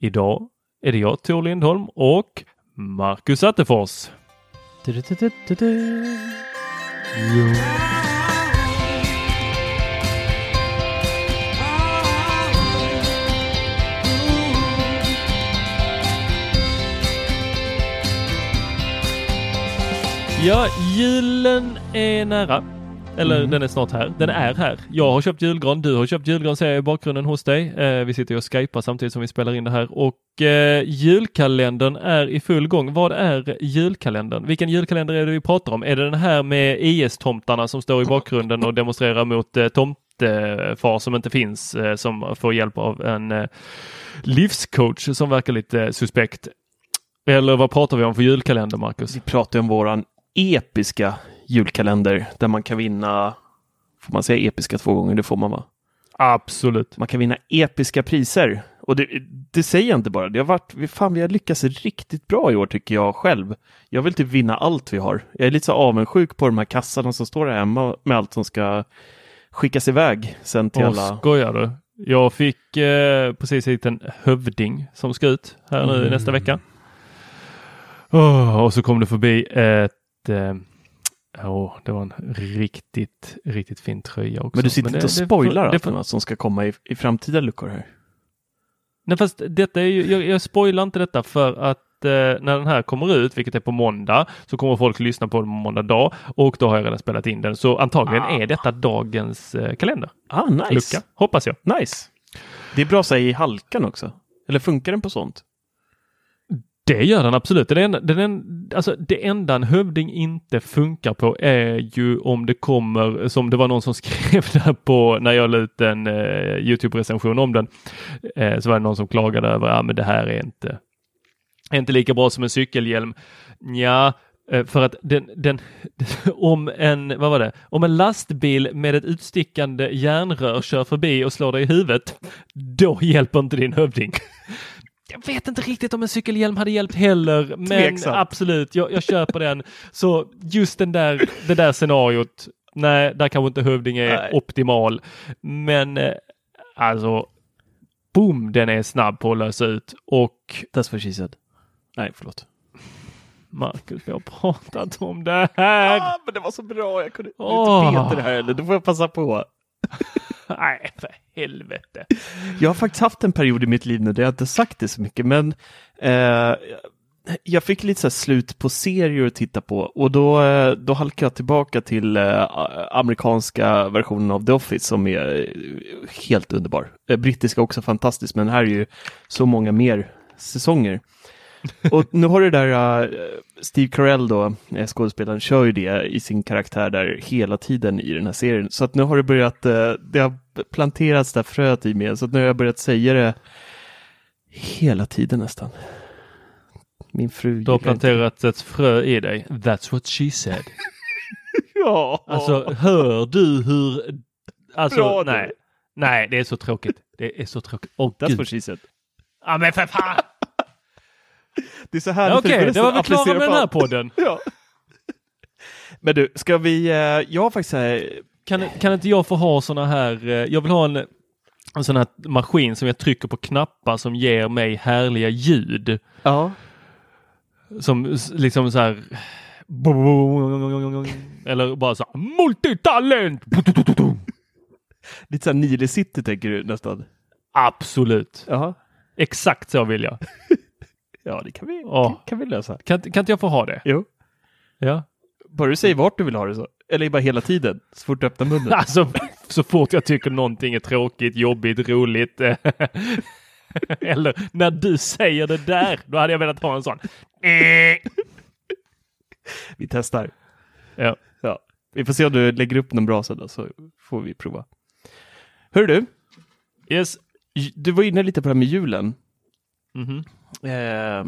Idag är det jag, Tor Lindholm och Marcus Attefors. Ja, julen är nära. Eller Mm. den är snart här. Den är här. Jag har köpt julgran. Du har köpt julgran ser jag i bakgrunden hos dig. Eh, vi sitter ju och skypar samtidigt som vi spelar in det här och eh, julkalendern är i full gång. Vad är julkalendern? Vilken julkalender är det vi pratar om? Är det den här med IS-tomtarna som står i bakgrunden och demonstrerar mot eh, tomtefar som inte finns eh, som får hjälp av en eh, livscoach som verkar lite suspekt? Eller vad pratar vi om för julkalender, Marcus? Vi pratar om våran episka julkalender där man kan vinna, får man säga episka två gånger? Det får man va? Absolut. Man kan vinna episka priser. Och det, det säger jag inte bara, det har varit, fan vi har lyckats riktigt bra i år tycker jag själv. Jag vill typ vinna allt vi har. Jag är lite så avundsjuk på de här kassarna som står här hemma med allt som ska skickas iväg sen till Åh, alla. skojar du? Jag fick eh, precis hit en hövding som ska ut här nu Mm. nästa vecka. Åh, och så kom det förbi ett eh, Åh, det var en riktigt, riktigt fin tröja också. Men du sitter det- inte och det- spoilar det, allt det, annat som ska komma i, i framtida luckor här. Nej, fast detta är ju, jag, jag spoilar inte detta för att eh, när den här kommer ut, vilket är på måndag, så kommer folk lyssna på den på måndag dag och då har jag redan spelat in den. Så antagligen är detta dagens eh, kalender. Ah, nice. Lucka, hoppas jag. Nice. Det är bra så här i halkan också. Eller funkar den på sånt? Det gör den absolut. Den enda, den alltså det enda en hövding inte funkar på är ju om det kommer, som det var någon som skrev där på när jag la ut en eh, Youtube-recension om den, eh, så var det någon som klagade över, att men det här är inte, är inte lika bra som en cykelhjälm. Ja, eh, för att den, den, om en, vad var det, om en lastbil med ett utstickande järnrör kör förbi och slår dig i huvudet, då hjälper inte din hövding. Jag vet inte riktigt om en cykelhjälm hade hjälpt heller, men Tveksamt. absolut, jag, jag köper den. Så just den där, det där scenariot, nej, där kanske inte hövding är Nej. optimal. Men eh, alltså, boom, den är snabb på att lösa ut och That's what she said. Nej, förlåt. Marcus, vi har pratat om det här. Ah, men det var så bra, jag kunde Åh. inte peta det här eller, då får jag passa på. Nej, för helvete. Jag har faktiskt haft en period i mitt liv nu där jag inte sagt det så mycket, men eh, jag fick lite så här slut på serier att titta på och då, eh, då halkade jag tillbaka till eh, amerikanska versionen av The Office som är eh, helt underbar. Eh, brittiska också fantastiskt, men här är ju så många mer säsonger. Och nu har det där uh, Steve Carell då, eh, skådespelaren, kör ju det i sin karaktär där hela tiden i den här serien. Så att nu har det börjat, uh, det har planterats där fröet i mig, så att nu har jag börjat säga det hela tiden nästan. Min fru Du har planterat ett frö i dig. That's what she said. Ja! Alltså, hör du hur... Alltså, Bra du. nej. Nej, det är så tråkigt. Det är så tråkigt. Åh, That's gud. what she said. Ja, men för fan! Det är så här Ja, Okej, det var vi klara med den här podden. Ja. Men du, ska vi, eh, jag har faktiskt här, Kan, kan inte jag få ha såna här... eh, Jag vill ha en, en sån här maskin som jag trycker på knappar som ger mig härliga ljud. ja, Som liksom så här... Eller bara så här, multitalent! lite så här Nile City tänker du nästan. Absolut. Jaha. Exakt så vill jag. Ja, det kan vi, Åh. kan, kan vi lösa. Kan, kan inte jag få ha det? Jo. Ja. Bara du säger vart du vill ha det så. Eller bara hela tiden, så fort du öppnar munnen. Alltså, så fort jag tycker någonting är tråkigt, jobbigt, roligt. eh, Eller när du säger det där, då hade jag velat ha en sån. Vi testar. Ja. Ja. Vi får se om du lägger upp någon bra då, så får vi prova. Hör du, Yes. du var inne lite på det här med julen. Mhm. Eh,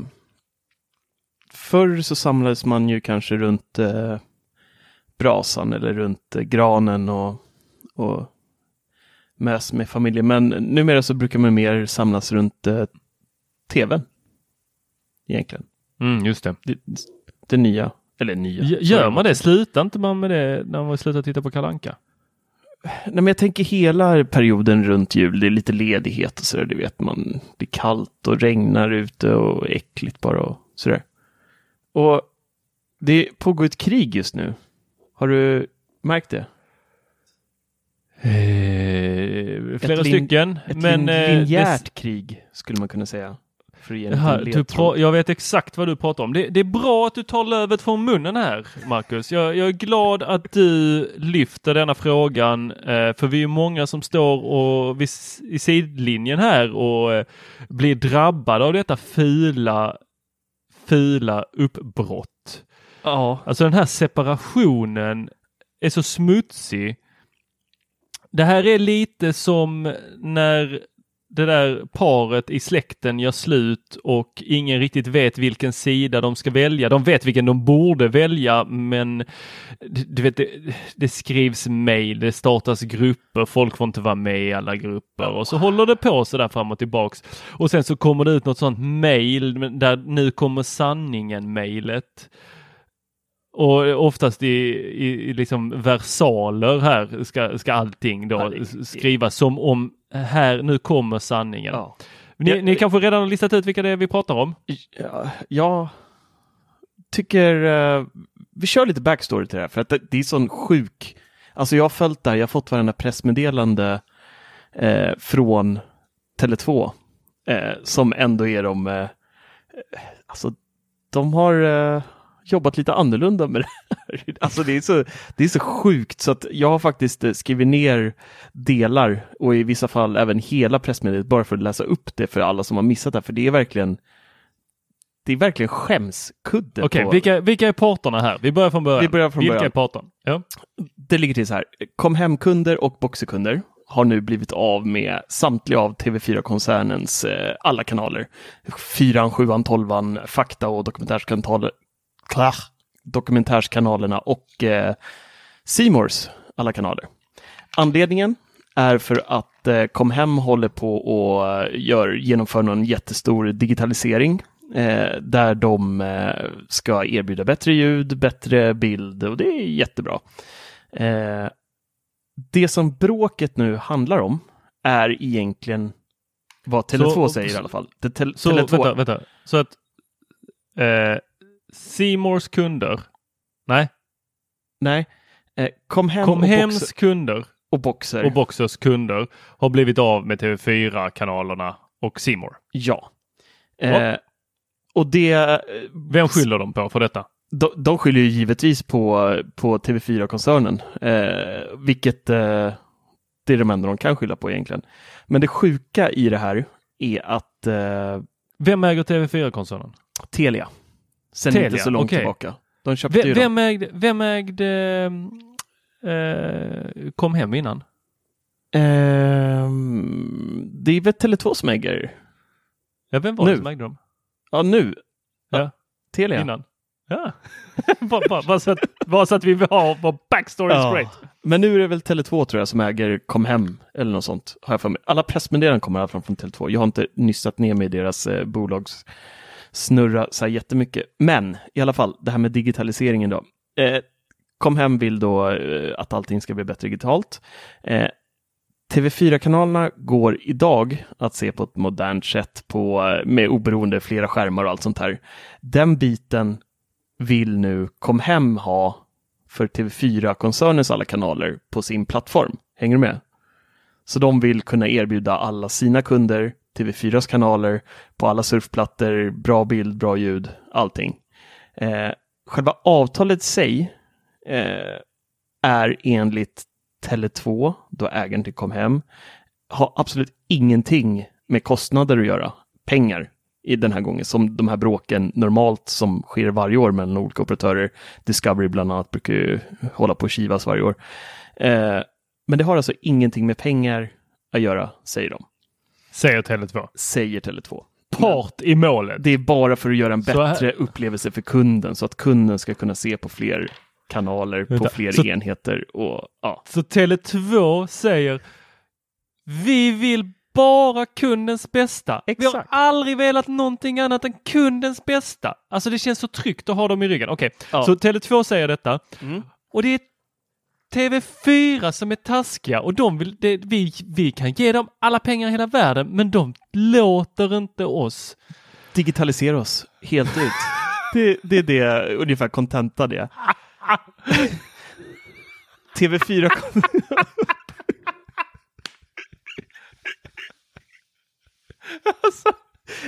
förr så samlades man ju kanske runt eh, brasan eller runt eh, granen och, och mös med familjen. Men numera så brukar man mer samlas runt eh, tvn. Egentligen. Mm, just det. Det, det nya. Eller nya. Gör man det? Slutar inte man med det när man slutar titta på Kalanka? Nej, men jag tänker hela perioden runt jul, det är lite ledighet och sådär, det vet man. Det är kallt och regnar ute och äckligt bara och sådär. Och det pågår ett krig just nu. Har du märkt det? Eh, flera stycken. Ett men, eh, linjärt det- krig skulle man kunna säga. Här, pra- jag vet exakt vad du pratar om. Det, det är bra att du tar lövet från munnen här, Marcus. Jag, jag är glad att du lyfter denna frågan, eh, för vi är många som står och vid, i sidlinjen här och eh, blir drabbade av detta fula, fula uppbrott. Ja, Alltså den här separationen är så smutsig. Det här är lite som när det där paret i släkten gör slut och ingen riktigt vet vilken sida de ska välja. De vet vilken de borde välja men du vet, det, det skrivs mejl, det startas grupper, folk får inte vara med i alla grupper och så håller det på så där fram och tillbaks. Och sen så kommer det ut något sånt mejl där nu kommer sanningen mejlet. Och oftast i, i, i liksom versaler här ska, ska allting då skrivas som om här, nu kommer sanningen. ja. Ni, Ja, ni kanske redan har listat ut vilka det är vi pratar om? Ja, jag tycker eh, vi kör lite backstory till det här för att det, det är sån sjuk, alltså jag har följt där, jag har fått varenda pressmeddelande eh, från Tele2 eh, som ändå är de, eh, alltså de har eh, jobbat lite annorlunda med det här. Alltså det är så, det är så sjukt så att jag har faktiskt eh, skrivit ner delar och i vissa fall även hela pressmeddelandet bara för att läsa upp det för alla som har missat det, för det är verkligen det är verkligen skämskudde. Okej, på- vilka, vilka är parterna här? Vi börjar från början. Vi börjar från vilka början. är parterna? Ja. Det ligger till så här. Kom hem-kunder och Boxerkunder har nu blivit av med samtliga av TV4-koncernens eh, alla kanaler. Fyran, sjuan, tolvan, fakta och dokumentärskanaler, klar, dokumentärskanalerna och eh, Mores alla kanaler. Anledningen är för att eh, Kom Hem håller på och eh, gör, genomför någon jättestor digitalisering eh, där de eh, ska erbjuda bättre ljud, bättre bild och det är jättebra. Eh, det som bråket nu handlar om är egentligen vad Tele2 Så- säger i alla fall. Det tel- Så Tele2, vänta, vänta. Så att eh, Seymours kunder, nej, Nej, eh, Kom Hem Kom och, Hems kunder och Boxer. och Boxers kunder har blivit av med TV4-kanalerna och Seymour. ja. Ja. Eh, och det, eh, Vem skyller de på för detta? de, de skyller ju givetvis på, på TV4-koncernen, eh, vilket eh, det är de enda de kan skylla på egentligen. Men det sjuka i det här är att eh, Vem äger TV4-koncernen? Telia. Sen Telia, inte så långt okej. tillbaka. De köpte Vem, ju vem dem. ägde, vem ägde eh, kom hem innan? Ehm, det är väl Tele2 som äger? Ja, vem var Nu. det som ägde dem? Ja, nu. Ja. Telia. Innan? Ja. bara, bara, bara, så att, bara så att vi vill ha vår backstory Ja. straight. Men nu är det väl Tele2 tror jag som äger Comhem eller något sånt. Har jag för mig. Alla pressmeddelanden kommer fall från Tele2. Jag har inte nystat ner mig i deras eh, snurra så här jättemycket. Men i alla fall, det här med digitaliseringen då. Eh, Comhem vill då eh, att allting ska bli bättre digitalt. Eh, TV4-kanalerna går idag att se på ett modernt sätt på, eh, med oberoende flera skärmar och allt sånt här. Den biten vill nu Comhem ha för TV4-koncernens alla kanaler på sin plattform. Hänger du med? Så de vill kunna erbjuda alla sina kunder TV4s kanaler på alla surfplattor, bra bild, bra ljud, allting. Eh, själva avtalet i sig eh, är enligt Tele2, då ägaren till kom hem, har absolut ingenting med kostnader att göra, pengar i den här gången, som de här bråken normalt som sker varje år mellan olika operatörer. Discovery bland annat brukar ju hålla på och kivas varje år. Eh, men det har alltså ingenting med pengar att göra, säger de, Säger Tele2. säger Tele2. Part i målet. Det är bara för att göra en bättre upplevelse för kunden, så att kunden ska kunna se på fler kanaler, på Vänta, fler så- enheter och ja. Så Tele2 säger vi vill bara kundens bästa. Vi har Exakt. aldrig velat någonting annat än kundens bästa. Alltså det känns så tryggt att ha dem i ryggen. Okej, Ja. så Tele2 säger detta. Mm. Och det är TV4 som är taskiga och de vill, det, vi, vi kan ge dem alla pengar i hela världen men de låter inte oss. digitalisera oss helt ut. det, det är det ungefär kontenta det. TV4 kom...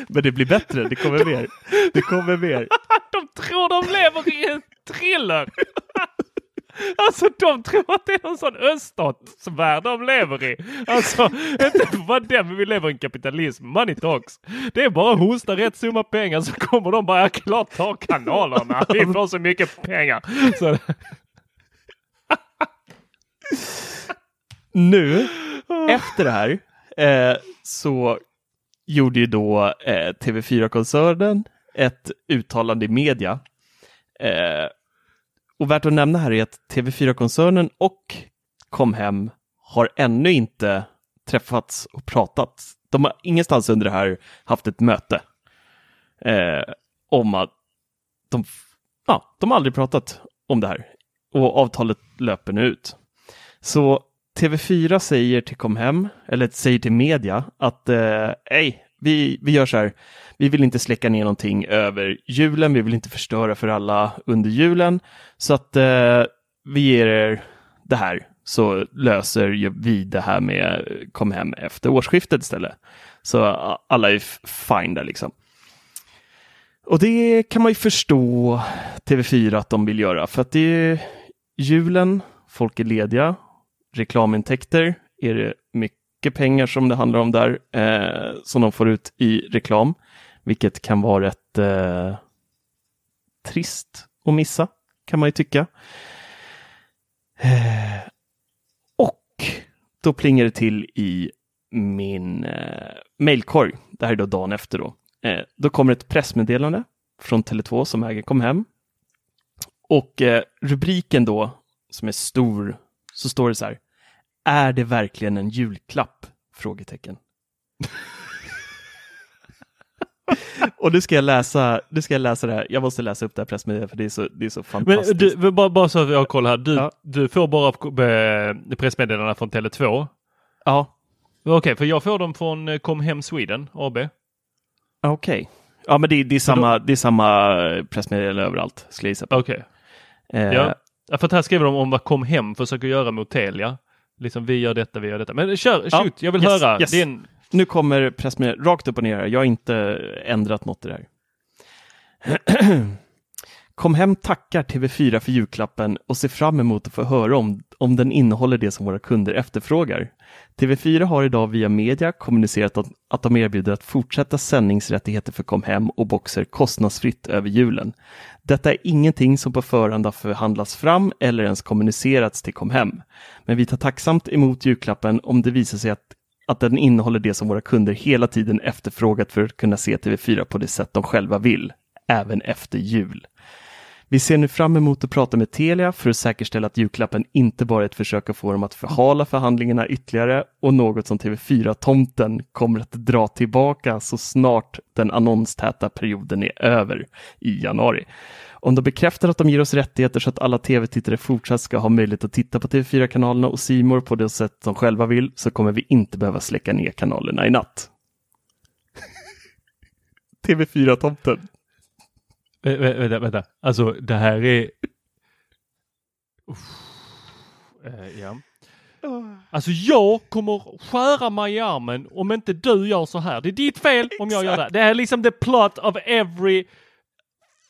Men det blir bättre, det kommer mer. Det kommer mer. De tror de lever i en thriller! Alltså de tror att det är någon sån öststatsvärld de lever i. Alltså inte vad den, men vi lever i en kapitalism. Money talks. Det är bara att hosta rätt summa pengar så kommer de bara, ja klart ta kanalerna. Vi får så mycket pengar. Så, Nu, efter det här, eh, så gjorde ju då eh, TV4-koncernen ett uttalande i media. Eh, och värt att nämna här är att TV4-koncernen och Comhem har ännu inte träffats och pratat. De har ingenstans under det här haft ett möte eh, om att de, ja, de har aldrig pratat om det här. Och avtalet löper nu ut. Så TV4 säger till Comhem, eller säger till media, att eh, vi, vi gör så här. Vi vill inte släcka ner någonting över julen. Vi vill inte förstöra för alla under julen. Så att eh, vi ger er det här så löser vi det här med Comhem efter årsskiftet istället. Så alla är fine där liksom. Och det kan man ju förstå TV4 att de vill göra för att det är julen, folk är lediga, reklamintäkter är det mycket mycket pengar som det handlar om där eh, som de får ut i reklam, vilket kan vara rätt eh, trist att missa kan man ju tycka. Eh, och då plingar det till i min eh, mailkorg. Det här är då dagen efter då. Eh, då kommer ett pressmeddelande från Tele2 som äger kom hem. Och eh, rubriken då, som är stor, så står det så här. Är det verkligen en julklapp? Frågetecken. Och nu ska jag läsa, nu ska jag läsa det här. Jag måste läsa upp det här pressmeddelandet för det är så, det är så men fantastiskt. du, bara, bara så att jag har koll här. Du, Ja. du får bara eh, pressmeddelandena från Tele2. Ja, Okej, för jag får dem från eh, Kom Hem Sweden AB. okej. Ja, men det, det, är samma, det är samma pressmeddelande överallt, skulle jag gissa på. Okej. Eh, Ja. för här skriver de om vad Kom Hem försöker göra mot Telia. Liksom vi gör detta, vi gör detta. Men kör, Ja, shoot, jag vill yes, höra. yes. En, Nu kommer pressmeddelandet rakt upp och ner. Jag har inte ändrat något i det här. Kom hem tackar TV4 för julklappen och ser fram emot att få höra om, om den innehåller det som våra kunder efterfrågar. TV4 har idag via media kommunicerat att, att de erbjuder att fortsätta sändningsrättigheter för Kom hem och Boxer kostnadsfritt över julen. Detta är ingenting som på förhand har förhandlats fram eller ens kommunicerats till Kom hem. Men vi tar tacksamt emot julklappen om det visar sig att att den innehåller det som våra kunder hela tiden efterfrågat för att kunna se TV4 på det sätt de själva vill, även efter jul. Vi ser nu fram emot att prata med Telia för att säkerställa att julklappen inte bara är ett försök att få dem att förhala förhandlingarna ytterligare och något som TV4-tomten kommer att dra tillbaka så snart den annonstäta perioden är över i januari. Om de bekräftar att de ger oss rättigheter så att alla tv-tittare fortsatt ska ha möjlighet att titta på TV4-kanalerna och Simor på det sätt de själva vill så kommer vi inte behöva släcka ner kanalerna i natt. TV4-tomten. Vä vänta, vänta. Alltså det här är... Uh, ja. Alltså jag kommer skära mig i armen om inte du gör så här. Det är ditt fel om jag gör det. Det här är liksom the plot of every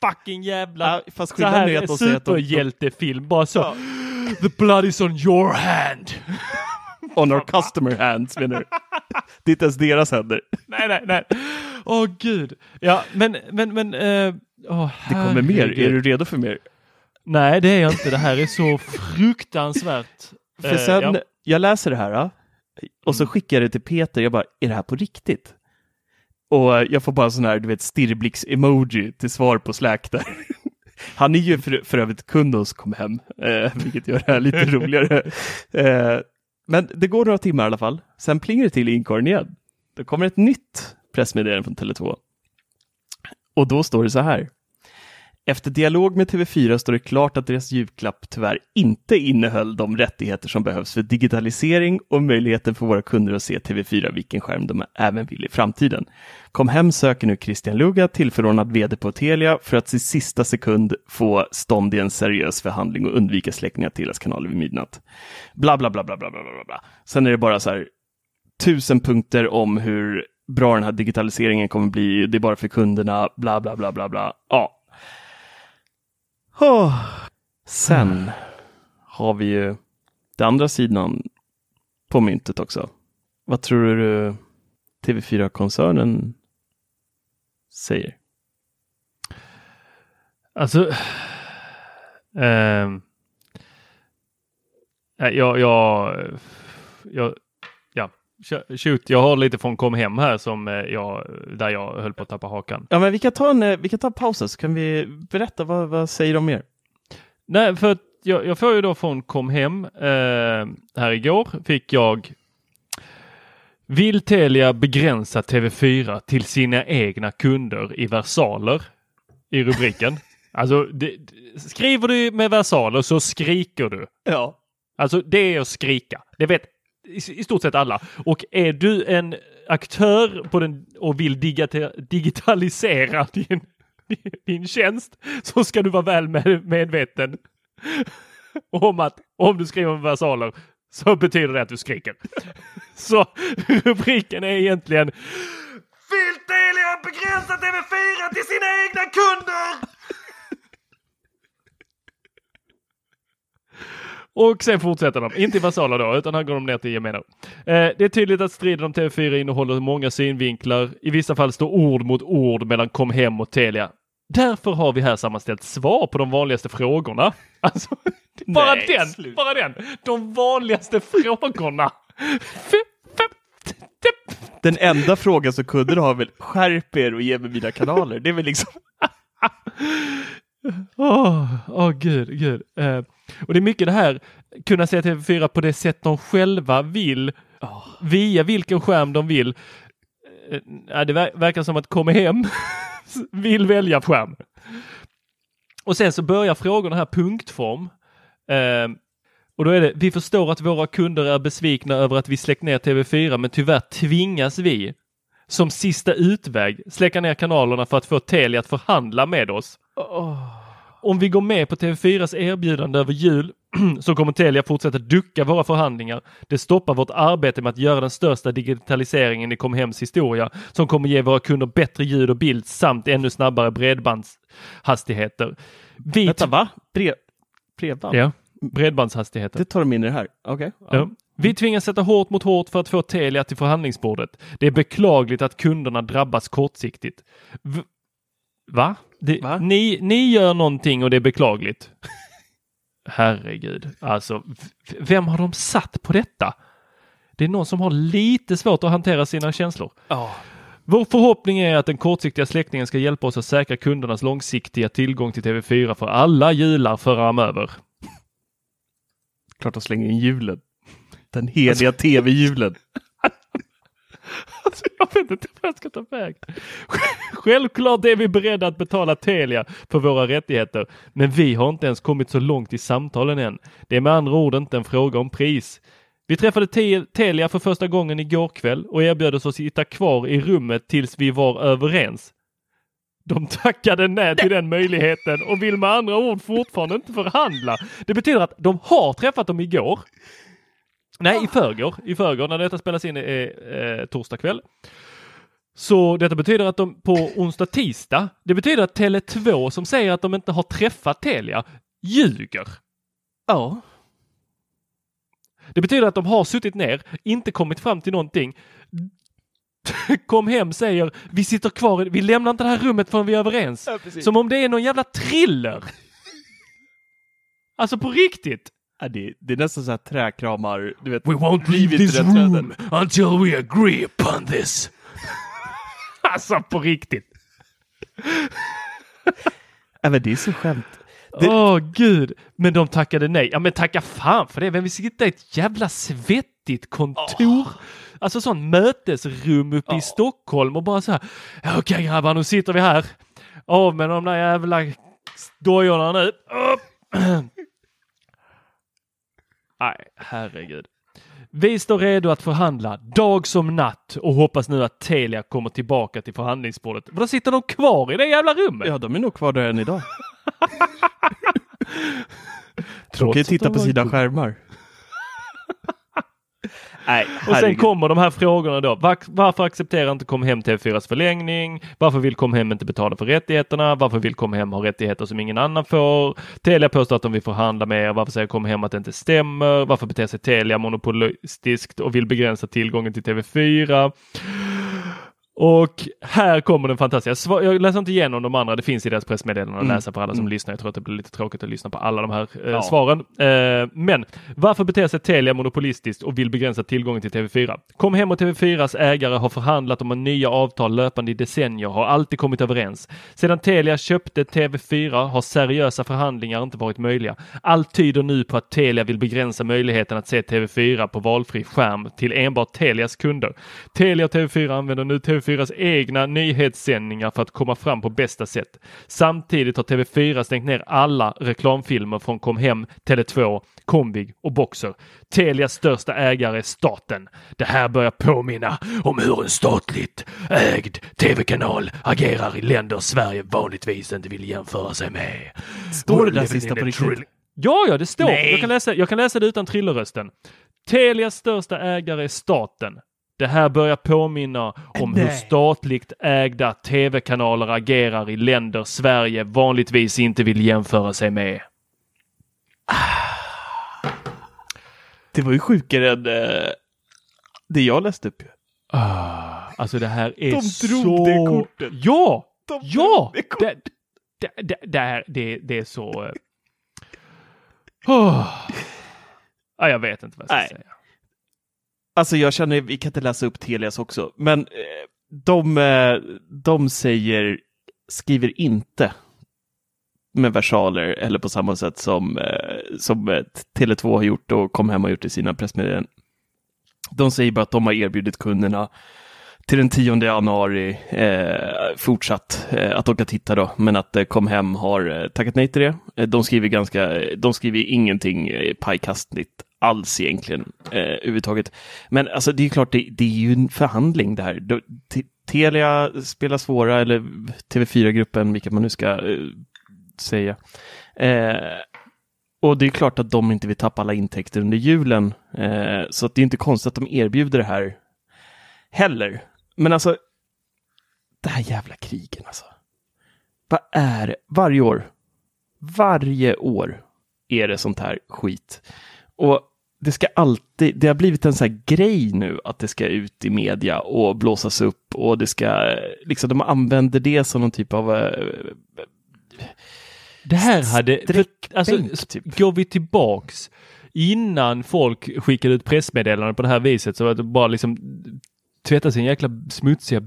fucking jävla Ja, fast så här superhjältefilm. Bara så. The blood is on your hand. On our customer hands menar du? Det är inte ens deras händer. nej, nej, nej. Åh gud. Ja, men, men, men. Uh, oh, Det kommer mer. Är du redo för mer? Nej, det är jag inte. Det här är så fruktansvärt. För Eh, sen, ja. jag läser det här och så skickar jag det till Peter. Jag bara, är det här på riktigt? Och jag får bara sån här, du vet, stirrblix-emoji till svar på Slack där. Han är ju för, för övrigt kund hos Kom Hem, eh, vilket gör det här lite roligare. Eh, men det går några timmar i alla fall. Sen plingar det till i inkorgen igen. Då kommer ett nytt pressmeddelande från Tele2. Och då står det så här. Efter dialog med TV4 står det klart att deras julklapp tyvärr inte innehöll de rättigheter som behövs för digitalisering och möjligheten för våra kunder att se TV4 vilken skärm de även vill i framtiden. Kom hem söker nu Christian Luga, tillförordnad vd på Telia, för att i sista sekund få stånd i en seriös förhandling och undvika släckning av Telias kanaler vid midnatt. Bla, bla, bla, bla, bla, bla, bla, bla. Sen är det bara så här tusen punkter om hur bra den här digitaliseringen kommer bli. Det är bara för kunderna, bla, bla, bla, bla, bla. Ja, Oh. Sen har vi ju den andra sidan på myntet också. Vad tror du TV4-koncernen säger? Alltså. nej, jag, jag, jag, ja, shoot, jag har lite från Kom Hem här som eh, jag, där jag höll på att tappa hakan. Ja, men vi kan ta en, eh, vi kan ta en paus här, så kan vi berätta vad, vad säger de mer? Nej, för jag, jag får ju då från Kom Hem eh, här igår fick jag Vill Telia begränsa TV4 till sina egna kunder i versaler? I rubriken. Alltså, det, skriver du med versaler så skriker du. Ja. Alltså det är att skrika. Det vet i, stort sett alla. Och är du en aktör på den och vill digitalisera din, din tjänst så ska du vara väl med, medveten om att om du skriver versaler så betyder det att du skriker. Så rubriken är egentligen Vill Telia begränsa TV4 till sina egna kunder? Och sen fortsätter de, inte i versaler då, utan här går de ner till gemene. Eh, det är tydligt att striden om TV4 innehåller många synvinklar. I vissa fall står ord mot ord mellan Kom Hem och Telia. Därför har vi här sammanställt svar på de vanligaste frågorna. Alltså, bara Nej, den, sluta. bara den. De vanligaste frågorna. Den enda frågan som kunderna har är väl skärp er och ge mig mina kanaler. Det är väl liksom Åh, åh gud, gud. Eh, och det är mycket det här, kunna se TV4 på det sätt de själva vill, via vilken skärm de vill. Eh, det ver- verkar som att komma hem vill välja skärm. Och sen så börjar frågorna här punktform. Eh, och då är det, vi förstår att våra kunder är besvikna över att vi släckt ner TV4, men tyvärr tvingas vi som sista utväg släcka ner kanalerna för att få Telia att förhandla med oss. Om vi går med på TV4s erbjudande över jul så kommer Telia fortsätta ducka våra förhandlingar. Det stoppar vårt arbete med att göra den största digitaliseringen i Comhems historia som kommer ge våra kunder bättre ljud och bild samt ännu snabbare bredbandshastigheter. Vi Vänta, va? Brev, bredband? Ja, bredbandshastigheter. Det tar de in i det här? Okej. Ja. Vi tvingas sätta hårt mot hårt för att få Telia till förhandlingsbordet. Det är beklagligt att kunderna drabbas kortsiktigt. V Va? Det? Ni, ni gör någonting och det är beklagligt. Herregud, alltså vem har de satt på detta? Det är någon som har lite svårt att hantera sina känslor. Ja. Vår förhoppning är att den kortsiktiga släckningen ska hjälpa oss att säkra kundernas långsiktiga tillgång till TV4 för alla jular framöver. Klart de slänger in hjulen. Den heliga tv-hjulen. Alltså, jag vet inte vad jag ska ta vägen. Självklart är vi beredda att betala Telia för våra rättigheter, men vi har inte ens kommit så långt i samtalen än. Det är med andra ord inte en fråga om pris. Vi träffade Te- Telia för första gången igår kväll och erbjöd oss att sitta kvar i rummet tills vi var överens. De tackade nej till den möjligheten och vill med andra ord fortfarande inte förhandla. Det betyder att de har träffat dem igår. Nej, i förrgår. I förrgår när detta spelas in är eh, torsdag kväll. Så detta betyder att de på onsdag, tisdag, det betyder att Tele2 som säger att de inte har träffat Telia ljuger. Ja. Det betyder att de har suttit ner, inte kommit fram till någonting. Kom hem, säger vi sitter kvar, vi lämnar inte det här rummet förrän vi är överens. Som om det är någon jävla thriller. Alltså på riktigt. Ja, det, det är nästan så här träkramar, du vet. We won't leave this room until we agree upon this. alltså på riktigt. Ja, men det är så skämt. Åh Det- gud. Men de tackade nej. Ja men tacka fan för det. Vem vill sitta i ett jävla svettigt kontor? Alltså sån mötesrum uppe i Stockholm och bara så här. "Ja, Okej grabbar, nu sitter vi här. Av med de där jävla dojorna nu. Upp. Nej, herregud. Vi står redo att förhandla dag som natt och hoppas nu att Telia kommer tillbaka till förhandlingsbordet. Men då sitter de kvar i det jävla rummet. Ja, de är nog kvar där än idag. Ju att titta på sina skärmar. Nej, Och sen kommer de här frågorna då. Var, varför accepterar inte Comhem TV4s förlängning? Varför vill Comhem inte betala för rättigheterna? Varför vill Comhem ha rättigheter som ingen annan får? Telia påstår att de vill förhandla med er. Varför säger Comhem att det inte stämmer? Varför beter sig Telia monopolistiskt och vill begränsa tillgången till TV4? Och här kommer den fantastiska. Jag läser inte igenom de andra. Det finns i deras pressmeddelanden att Mm. läsa för alla som lyssnar. Jag tror att det blir lite tråkigt att lyssna på alla de här eh, Ja. svaren. Eh, men varför beter sig Telia monopolistiskt och vill begränsa tillgången till TV4? Kom hem och TV4s ägare har förhandlat om en nya avtal löpande i decennier, har alltid kommit överens. Sedan Telia köpte TV4 har seriösa förhandlingar inte varit möjliga. Allt tyder nu på att Telia vill begränsa möjligheten att se TV4 på valfri skärm till enbart Telias kunder. Telia och TV4 använder nu TV4s egna nyhetssändningar för att komma fram på bästa sätt. Samtidigt har TV4 stängt ner alla reklamfilmer från Comhem, Tele2, Comvig och Boxer. Telias största ägare är staten. Det här börjar påminna om hur en statligt ägd tv-kanal agerar i länder Sverige vanligtvis inte vill jämföra sig med. Står det där sista på riktigt? Ja, ja, det står. Nej. Jag kan, läsa, jag kan läsa det utan thrillerrösten. Telias största ägare är staten. Det här börjar påminna om hur Nej. statligt ägda tv-kanaler agerar i länder Sverige vanligtvis inte vill jämföra sig med. Det var ju sjukare än eh, det jag läste upp. Ah, alltså det här är De så... drog det kortet. Ja! De ja! det kortet. Det, det, det, här, det, det är så... Oh. Ja, jag vet inte vad jag ska Nej. säga. Alltså jag känner, vi kan inte läsa upp Telias också, men eh, de, eh, de säger, skriver inte med versaler eller på samma sätt som, eh, som Tele2 har gjort och kom hem och gjort i sina pressmeddelanden. De säger bara att de har erbjudit kunderna till den 10 januari eh, fortsatt eh, att åka titta då, men att eh, kom hem har eh, tackat nej till det. Eh, de skriver ganska, de skriver ingenting eh, pajkastligt alls egentligen eh, överhuvudtaget. Men alltså det är klart, det, det är ju en förhandling det här. Då, Telia spelar svåra, eller TV4-gruppen, vilka man nu ska eh, säga. Eh, och det är klart att de inte vill tappa alla intäkter under julen. Eh, så att det är inte konstigt att de erbjuder det här heller. Men alltså, det här jävla krigen alltså. Vad är det? Varje år, varje år är det sånt här skit. Och det ska alltid, det har blivit en sån här grej nu att det ska ut i media och blåsas upp och det ska, liksom de använder det som någon typ av eh, Det här hade, för, alltså, typ. går vi tillbaks innan folk skickade ut pressmeddelanden på det här viset så att det bara liksom tvätta sin jäkla smutsiga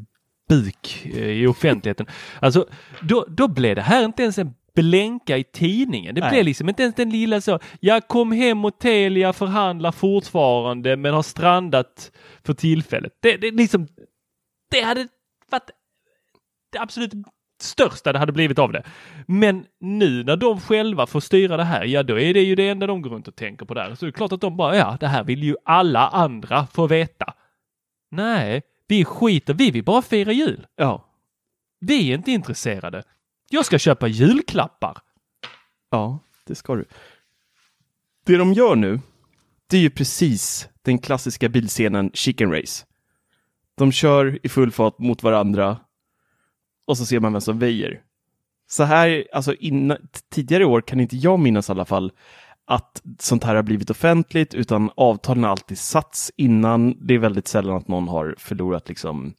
buk eh, i offentligheten. Alltså, då, då blev det här inte ens en blänka i tidningen. Det Nej. blev liksom inte ens den lilla så. Jag kom hem och Telia förhandlar fortfarande men har strandat för tillfället. Det, det liksom, det hade varit det absolut största det hade blivit av det. Men nu när de själva får styra det här, ja då är det ju det enda de går runt och tänker på där. Så det är klart att de bara, ja det här vill ju alla andra få veta. Nej, vi skiter, vi vill bara fira jul. ja, Vi är inte intresserade. Jag ska köpa julklappar. Ja, det ska du. Det de gör nu, det är ju precis den klassiska bilscenen Chicken Race. De kör i full fart mot varandra och så ser man vem som väjer. Så här, alltså inna, tidigare år kan inte jag minnas i alla fall att sånt här har blivit offentligt, utan avtalen har alltid satts innan. Det är väldigt sällan att någon har förlorat liksom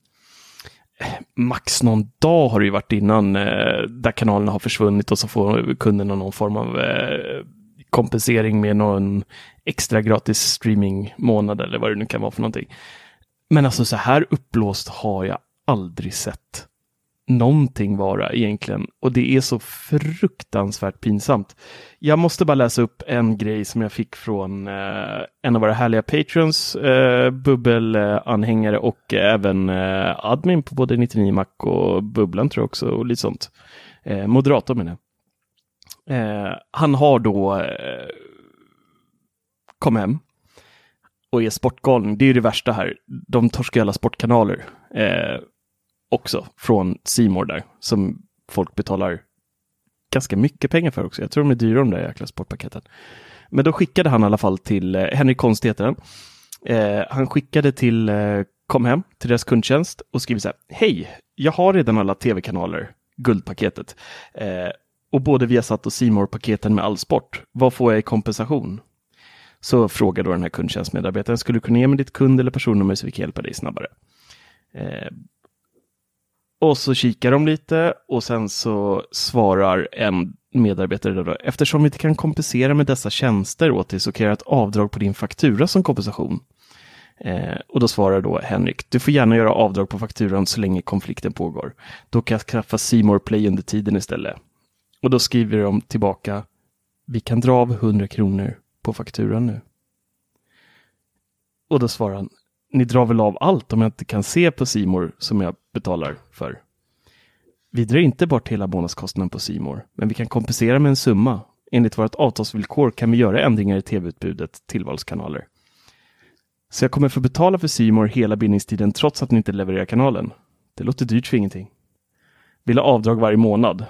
max någon dag har det ju varit innan eh, där kanalerna har försvunnit och så får kunderna någon form av eh, kompensering med någon extra gratis streamingmånad eller vad det nu kan vara för någonting. Men alltså så här uppblåst har jag aldrig sett någonting vara egentligen och det är så fruktansvärt pinsamt. Jag måste bara läsa upp en grej som jag fick från eh, en av våra härliga patrons, eh, bubbelanhängare och även eh, admin på både 99 Mac och Bubblan tror jag också och lite sånt. Eh, moderator menar jag. Eh, han har då eh, kom hem och är sportgalning. Det är ju det värsta här. De torskar alla sportkanaler eh, också från Simor där som folk betalar ganska mycket pengar för också. Jag tror de är dyra de där jäkla sportpaketen. Men då skickade han i alla fall till eh, Henrik Konst heter han. Eh, han skickade till eh, Kom hem till deras kundtjänst och skriver så här. Hej, jag har redan alla tv-kanaler, guldpaketet. Eh, och både Viasat och simor paketen med all sport. Vad får jag i kompensation? Så frågar då den här kundtjänstmedarbetaren, skulle du kunna ge mig ditt kund eller personnummer så vi kan hjälpa dig snabbare? Eh, och så kikar de lite och sen så svarar en medarbetare då, eftersom vi inte kan kompensera med dessa tjänster åt dig så kan jag göra ett avdrag på din faktura som kompensation. Eh, och då svarar då Henrik, du får gärna göra avdrag på fakturan så länge konflikten pågår. Då kan jag skaffa Simor Play under tiden istället. Och då skriver de tillbaka, vi kan dra av 100 kronor på fakturan nu. Och då svarar han, ni drar väl av allt om jag inte kan se på Simor som jag betalar för. Vi drar inte bort hela månadskostnaden på Simor, men vi kan kompensera med en summa. Enligt vårt avtalsvillkor kan vi göra ändringar i tv-utbudet tillvalskanaler. Så jag kommer få betala för Simor hela bindningstiden trots att ni inte levererar kanalen. Det låter dyrt för ingenting. Vill ha avdrag varje månad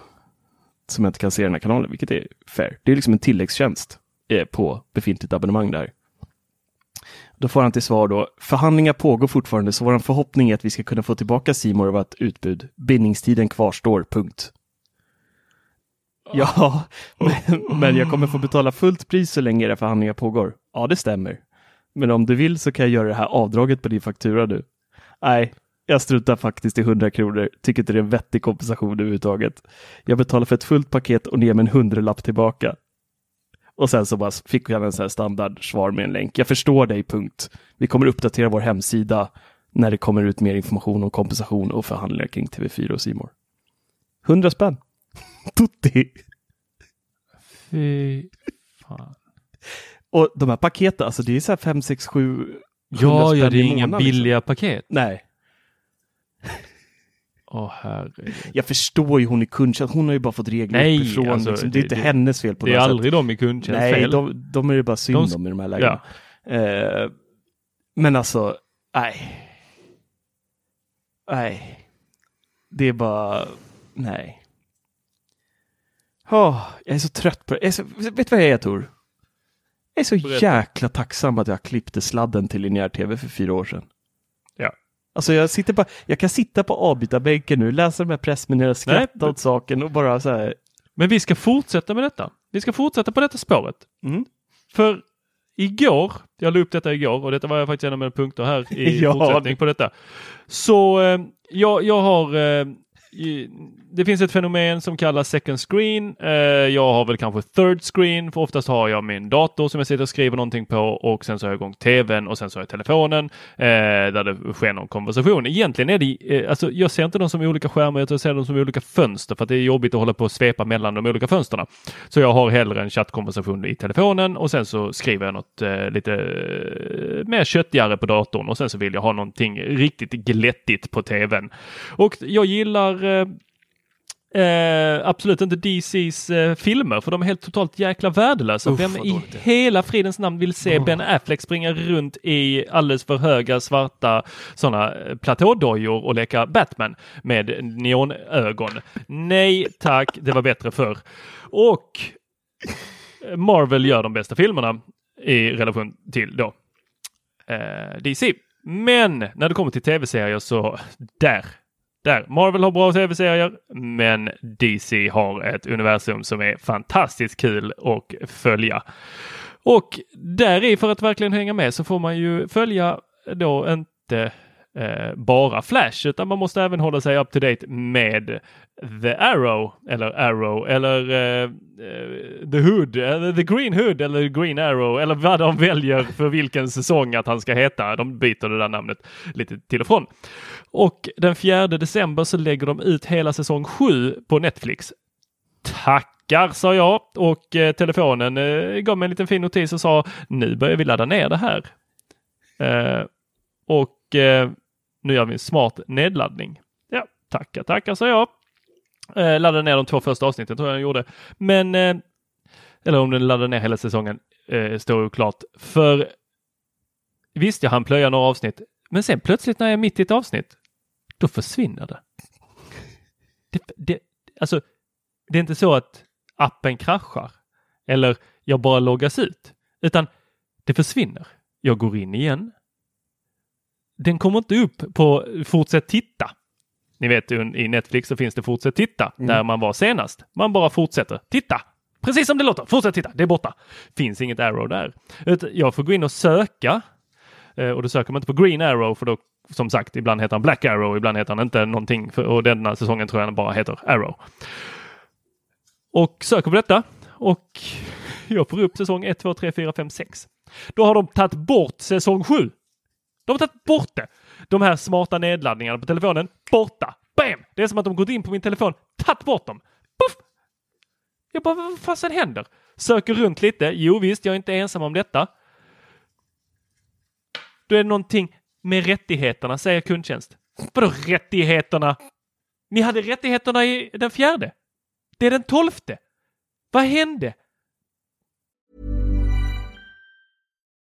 som jag inte kan se den här kanalen, vilket är fair. Det är liksom en tilläggstjänst eh, på befintligt abonnemang där. Då får han till svar då, förhandlingar pågår fortfarande så vår förhoppning är att vi ska kunna få tillbaka Simor och vårt utbud. Bindningstiden kvarstår, punkt. Ja, men, men jag kommer få betala fullt pris så länge era förhandlingar pågår. Ja, det stämmer. Men om du vill så kan jag göra det här avdraget på din faktura nu. Nej, jag struntar faktiskt i 100 kronor. Tycker inte det är en vettig kompensation överhuvudtaget. Jag betalar för ett fullt paket och ner med en hundralapp tillbaka. Och sen så bara fick jag en sån här standardsvar med en länk. Jag förstår dig, punkt. Vi kommer uppdatera vår hemsida när det kommer ut mer information om kompensation och förhandlingar kring TV4 och Simor. 100 spänn. Tutti! Fy fan. Och de här paketen, alltså det är så här 5, 6, 7 Ja, ja, det är inga månaden, billiga paket. Liksom. Nej, Herregud. jag förstår ju hon i kundtjänst. Hon har ju bara fått regler Nej, uppifrån. alltså, liksom. det är det- inte det- hennes fel på Det är något sätt. aldrig de i kundtjänst Nej, fel. de, de är det bara synd De- om i de här lägena. Eh, men alltså, nej. Nej. Det är bara, nej. Oh, jag är så trött på det. Är så, vet du vad jag är Tor? Jag är så Berätta. jäkla tacksam att jag klippte sladden till linjär tv för fyra år sedan. Alltså jag, sitter bara, jag kan sitta på avbytarbänken nu, läsa de här pressmeddelandena, skratta Nej. åt saken och bara så här. Men vi ska fortsätta med detta. Vi ska fortsätta på detta spåret. Mm. För igår, jag la upp detta igår och detta var faktiskt en av mina punkter här i Ja, fortsättning på detta. Så eh, jag, jag har eh, det finns ett fenomen som kallas second screen. Eh, jag har väl kanske third screen, för oftast har jag min dator som jag sitter och skriver någonting på och sen så har jag igång tvn och sen så har jag telefonen eh, där det sker någon konversation. Egentligen är det, eh, alltså jag ser inte dem som olika skärmar, jag ser dem som olika fönster för att det är jobbigt att hålla på och svepa mellan de olika fönsterna. Så jag har hellre en chattkonversation i telefonen och sen så skriver jag något lite mer köttigare på datorn och sen så vill jag ha någonting riktigt glättigt på tvn. Och jag gillar eh, Eh, absolut inte DCs eh, filmer för de är helt totalt jäkla värdelösa. Uff, Vem i hela fridens namn vill se Ben Affleck springa runt i alldeles för höga svarta sådana platådojor och leka Batman med neonögon? Nej tack, det var bättre förr. Och Marvel gör de bästa filmerna i relation till då eh, DC. Men när det kommer till tv-serier så där, där. Marvel har bra tv-serier, men DC har ett universum som är fantastiskt kul att följa. Och där i för att verkligen hänga med så får man ju följa då inte eh, bara Flash utan man måste även hålla sig up to date med The Arrow eller Arrow eller eh, eh The Hood eller The Green Hood eller Green Arrow eller vad de väljer för vilken säsong att han ska heta. De byter det där namnet lite till och från. Och den 4 december så lägger de ut hela säsong 7 på Netflix. Tackar sa jag och eh, telefonen eh, gav mig en liten fin notis och sa nu börjar vi ladda ner det här. Eh, och eh, nu gör vi en smart nedladdning. Ja, tackar, tackar sa jag. Eh, laddade ner de två första avsnitten tror jag den gjorde. Men, eh, eller om den laddade ner hela säsongen eh, står oklart. För visst, jag hann plöja några avsnitt, men sen plötsligt när jag är mitt i ett avsnitt, då försvinner det. det, det alltså, det är inte så att appen kraschar eller jag bara loggas ut, utan det försvinner. Jag går in igen. Den kommer inte upp på fortsätt titta. Ni vet i Netflix så finns det fortsätt titta där man var senast. Man bara fortsätter titta. Precis som det låter. Fortsätt titta. Det är borta. Finns inget arrow där. Jag får gå in och söka Eh, och då söker man inte på Green Arrow för då som sagt ibland heter han Black Arrow, ibland heter han inte någonting och denna säsongen tror jag han bara heter Arrow. Och söker på detta och jag får upp säsong 1, 2, 3, 4, 5, 6. Då har de tagit bort säsong 7. De har tagit bort det. De här smarta nedladdningarna på telefonen, borta. Bam! Det är som att de gått in på min telefon, tagit bort dem. Puff! Jag bara, vad fasen händer? Söker runt lite. Jo visst, jag är inte ensam om detta. Då är det någonting med rättigheterna, säger kundtjänst. Vadå rättigheterna? Ni hade rättigheterna i den fjärde. Det är den tolfte. Vad hände?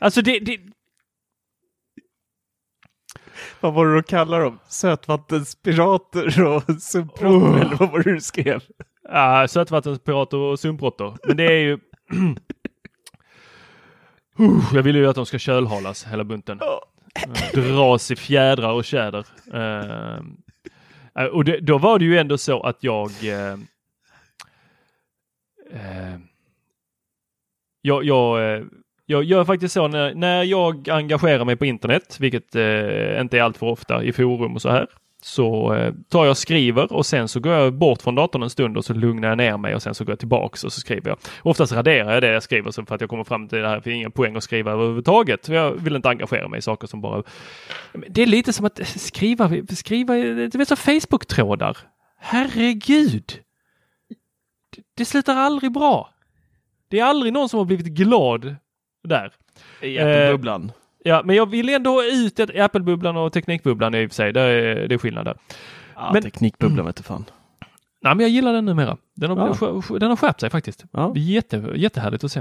Alltså det, det, Vad var det du kallade dem? Sötvattenspirater och subprotter Oh. eller vad var det du skrev? Ja, sötvattenspirater och sumpråttor. Men det är ju... Uh, jag vill ju att de ska kölhalas hela bunten. Dras i fjädrar och tjäder. Eh, och det, då var det ju ändå så att jag... eh, eh, jag, jag, jag gör faktiskt så när, när jag engagerar mig på internet, vilket eh, inte är allt för ofta i forum och så här, så eh, tar jag och skriver och sen så går jag bort från datorn en stund och så lugnar jag ner mig och sen så går jag tillbaks och så skriver jag. Oftast raderar jag det jag skriver så för att jag kommer fram till det här, för ingen poäng att skriva överhuvudtaget. Jag vill inte engagera mig i saker som bara... Det är lite som att skriva, skriva, du vet så Facebook-trådar. Herregud! Det, det slutar aldrig bra. Det är aldrig någon som har blivit glad där. I Eh, Apple-bubblan. Ja, men jag vill ändå ut ett Apple-bubblan och Teknikbubblan i och för sig. Det är, det är skillnad där. Ja, men- teknikbubblan vet du fan. Nej, men jag gillar den numera. Den har, Ja. den har skärpt sig faktiskt. Ja. Jätte, jättehärligt att se.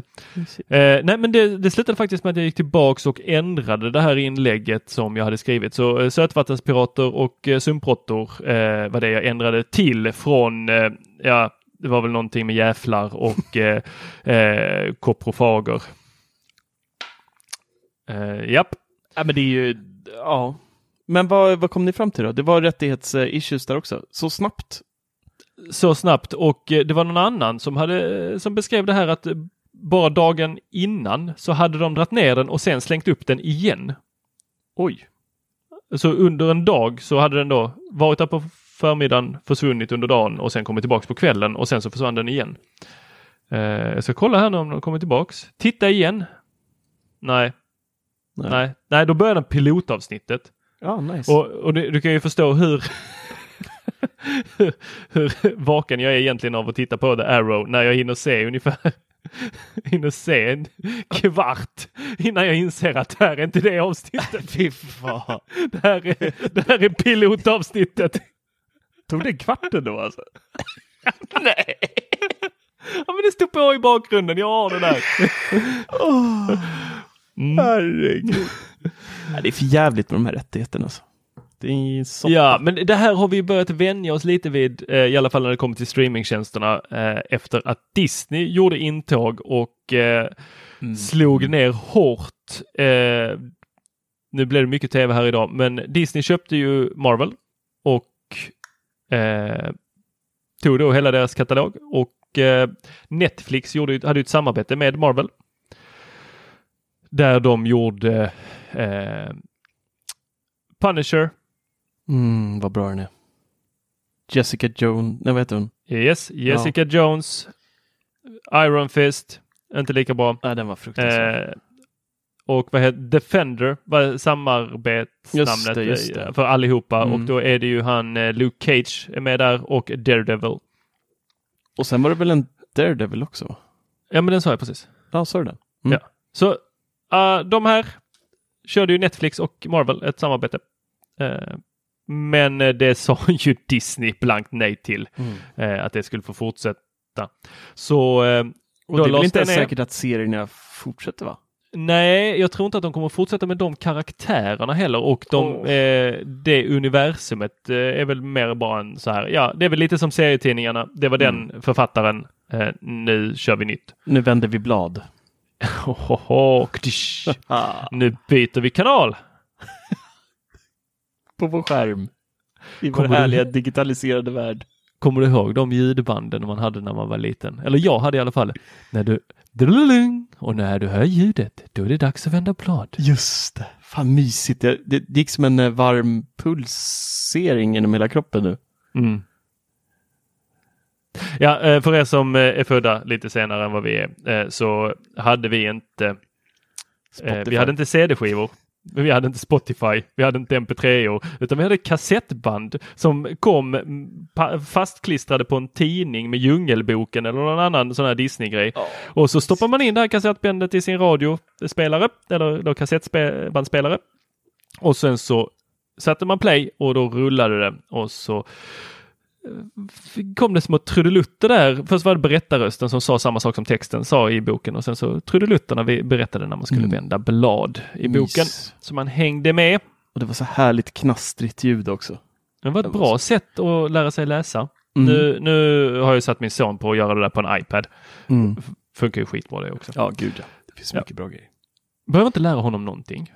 Eh, nej, men det, det slutade faktiskt med att jag gick tillbaks och ändrade det här inlägget som jag hade skrivit. Så eh, sötvattenspirater och eh, sumpråttor eh, var det jag ändrade till från, eh, ja, det var väl någonting med jäflar och eh, eh, koprofager. Eh, japp. Ja, men det är ju, ja. Men vad, vad kom ni fram till då? Det var rättighets-issues där också. Så snabbt? så snabbt och eh, det var någon annan som, hade, som beskrev det här att eh, bara dagen innan så hade de dragit ner den och sen slängt upp den igen. Oj. Så under en dag så hade den då varit där på förmiddagen, försvunnit under dagen och sen kommit tillbaks på kvällen och sen så försvann den igen. Eh, jag ska kolla här nu om den kommer tillbaks. Titta igen. Nej. Nej. Nej, Nej då börjar den pilotavsnittet. Ja, nice. Och, och du, du kan ju förstå hur, hur, hur vaken jag är egentligen av att titta på The Arrow när jag hinner se ungefär hinner se en kvart innan jag inser att det här är inte det avsnittet. Fy fan. Det här är, det här är pilotavsnittet. Tog det en kvart då alltså? Nej! Ja men det stod på i bakgrunden, jag har det där. Mm. Herregud. Nej, det är för jävligt med de här rättigheterna alltså. Ja, men det här har vi börjat vänja oss lite vid, eh, i alla fall när det kommer till streamingtjänsterna, eh, efter att Disney gjorde intåg och eh, slog ner hårt. Eh, nu blev det mycket tv här idag, men Disney köpte ju Marvel och eh, tog då hela deras katalog och eh, Netflix gjorde, hade ett samarbete med Marvel. Där de gjorde eh, Punisher, Mm, vad bra den är. Jessica Jones, nej vad heter hon? Yes, Jessica Jones, Iron Fist, inte lika bra. Nej, den var fruktansvärd. Eh, och vad heter Defender var samarbetsnamnet det, det. eh, för allihopa Mm. och då är det ju han eh, Luke Cage är med där och Daredevil. Och sen var det väl en Daredevil också? Ja men den sa jag precis. Ja, sa du den? Mm. Ja. Så eh, de här körde ju Netflix och Marvel ett samarbete. Eh, men det sa ju Disney blankt nej till Mm. eh, att det skulle få fortsätta. Så Och då det är inte säkert att serierna fortsätter va? Nej, jag tror inte att de kommer fortsätta med de karaktärerna heller och de, Åh. eh, det universumet eh, är väl mer bara en så här, ja, det är väl lite som serietidningarna. Det var den författaren. Eh, nu kör vi nytt. Nu vänder vi blad. Hohoho, ktisch. nu byter vi kanal. På vår skärm. I vår Kommer du- härliga digitaliserade värld. Kommer du ihåg de ljudbanden man hade när man var liten? Eller jag hade i alla fall. När du och när du hör ljudet, då är det dags att vända blad. Just det. Fan mysigt. Det, det, det gick som en eh, varm pulsering genom hela kroppen nu. Mm. Ja, eh, för er som eh, är födda lite senare än vad vi är eh, så hade vi inte Spotify. vi hade inte CD-skivor. Vi hade inte Spotify, vi hade inte MP3 utan vi hade kassettband som kom mm, fastklistrade på en tidning med Djungelboken eller någon annan sån här Disney-grej. Och så stoppar man in det här kassettbandet i sin radiospelare eller då kassettbandspelare. Och sen så satte man play och då rullade det och så kom det små trudelutter där. Först var det berättarrösten som sa samma sak som texten sa i boken och sen så trudelutterna vi berättade när man skulle Mm. vända blad i boken. Så man hängde med. Och det var så härligt knastrigt ljud också. Det var ett bra sätt att lära sig läsa. Mm. Nu, nu har jag satt min son på att göra det där på en iPad. Mm. Funkar ju skitbra det också. Ja, gud ja. Det finns Ja. mycket bra grejer. Behöver inte lära honom någonting.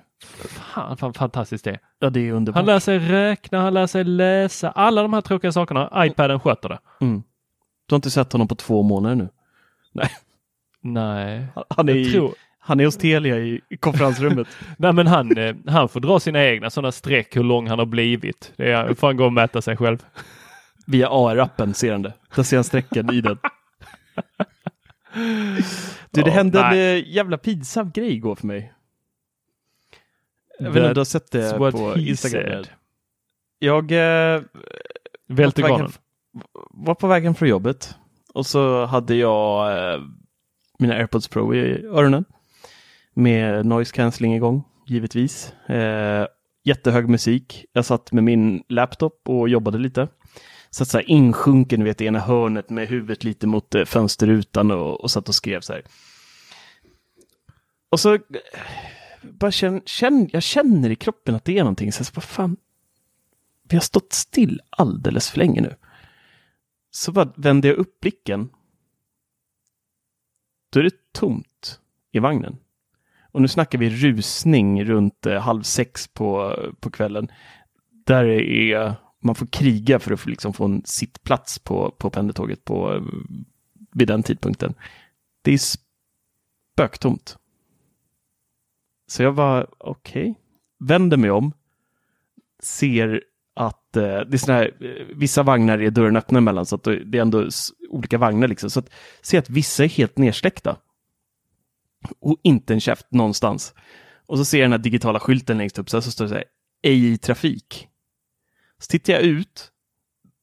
Fan, fan fantastiskt det. Ja, det är underbart. Han lär sig räkna, han lär sig läsa. Alla de här tråkiga sakerna. iPaden sköter det. Mm. Du har inte sett honom på två månader nu? Nej. Han är, i, tror, han är hos Telia i, konferensrummet. nej men han, eh, han får dra sina egna sådana streck hur lång han har blivit. Det är, får han gå och mäta sig själv. Via AR-appen ser han det. Där ser han strecken i den. Du, det Ja, hände en nej. eh, jävla pinsam grej igår för mig. Jag vet inte om du har sett det på Instagram? said. Jag eh, Välte var, på vägen, var på vägen från jobbet och så hade jag eh, mina AirPods Pro i öronen med noise cancelling igång, givetvis. Eh, jättehög musik. Jag satt med min laptop och jobbade lite. Satt så här insjunken vet, i ena hörnet med huvudet lite mot eh, fönsterrutan och, och satt och skrev så här. Och så eh, bara känn, känn, jag känner i kroppen att det är någonting. Så jag så, vad fan, vi har stått still alldeles för länge nu. Så bara vände jag upp blicken. Då är det tomt i vagnen. Och nu snackar vi rusning runt eh, halv sex på, på kvällen. Där är, man får kriga för att få, liksom, få en sittplats på, på pendeltåget på, vid den tidpunkten. Det är spöktomt. Så jag bara, okej, vänder mig om, ser att eh, det är såna här, eh, vissa vagnar är dörren öppna emellan så att det är ändå olika vagnar liksom. Så att se att vissa är helt nersläckta. Och inte en käft någonstans. Och så ser jag den här digitala skylten längst upp så, här, så står det så här, ej i trafik. Så tittar jag ut,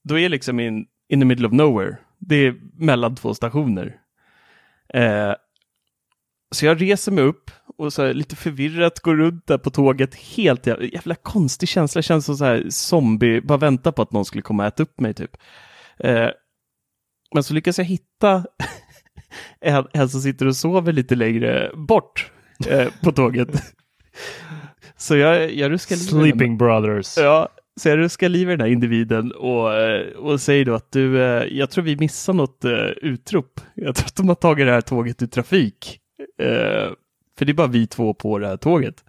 då är jag liksom in, in the middle of nowhere. Det är mellan två stationer. Eh, så jag reser mig upp och så här, lite förvirrat går runt där på tåget. Helt jävla, jävla konstig känsla. Det känns som så här zombie, bara vänta på att någon skulle komma och äta upp mig typ. Eh, men så lyckas jag hitta en, en som sitter och sover lite längre bort eh, på tåget. Så jag, jag ruskar. Sleeping Brothers. Ja, så jag ruskar liv i den här individen och, eh, och säger då att du, eh, jag tror vi missar något eh, utrop. Jag tror att de har tagit det här tåget ur trafik. Eh, För det är bara vi två på det här tåget.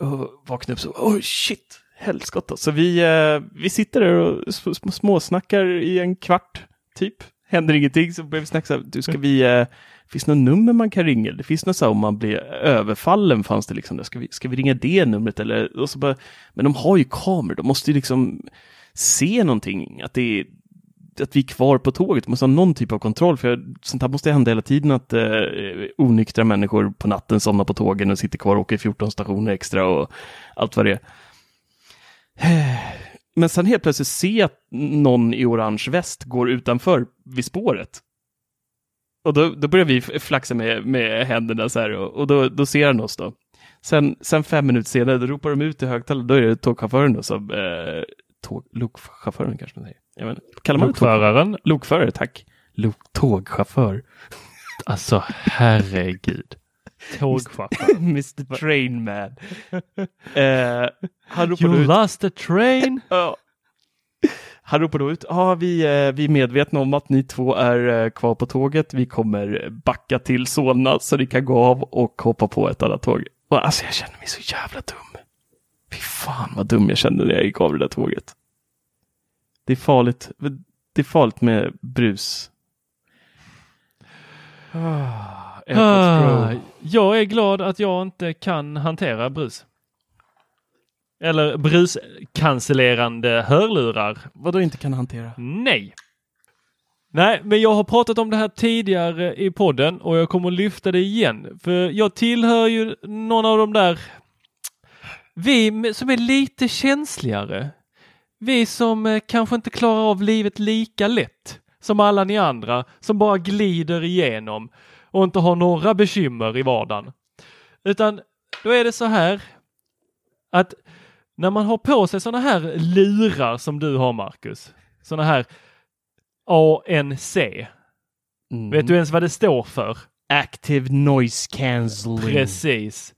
Och vaknar upp så, oh shit, helskotta. Så vi, eh, vi sitter där och småsnackar i en kvart, typ. Händer ingenting så börjar vi snacka så här, du ska vi, eh, finns det något nummer man kan ringa? Det finns något så här om man blir överfallen fanns det liksom, där. Ska, vi, ska vi ringa det numret eller? Och så bara, men de har ju kameror, de måste ju liksom se någonting, att det är att vi är kvar på tåget, måste ha någon typ av kontroll, för sånt här måste hända hela tiden att eh, onyktra människor på natten somnar på tågen och sitter kvar och åker 14 stationer extra och allt vad det är. Men sen helt plötsligt ser jag att någon i orange väst går utanför vid spåret. Och då, då börjar vi flaxa med, med händerna så här och, och då, då ser han oss då. Sen, sen fem minuter senare, då ropar de ut i högtalaren, då är det tågchauffören då som, eh, tåg, lokchauffören kanske man säger. Jag. Kallar man tåg- Lokföraren. Lokförare, tack. Lok, tågchaufför. Alltså herregud. Tågchaufför. Mr Train Man. ropade You ut, lost a train? Ja. Han ropade ut, ja vi, eh, vi är medvetna om att ni två är eh, kvar på tåget. Vi kommer backa till Solna så ni kan gå av och hoppa på ett annat tåg. Och alltså jag känner mig så jävla dum. Fy fan vad dum jag kände när jag gick av det där tåget. Det är farligt. Det är farligt med brus. Ah. Ah, jag är glad att jag inte kan hantera brus. Eller bruscancellerande hörlurar. Vadå inte kan hantera? Nej. Nej, men jag har pratat om det här tidigare i podden och jag kommer att lyfta det igen. För jag tillhör ju någon av de där vi som är lite känsligare. Vi som eh, kanske inte klarar av livet lika lätt som alla ni andra som bara glider igenom och inte har några bekymmer i vardagen. Utan då är det så här att när man har på sig sådana här lurar som du har Marcus, sådana här ANC. Mm. Vet du ens vad det står för? Active noise cancelling. Precis.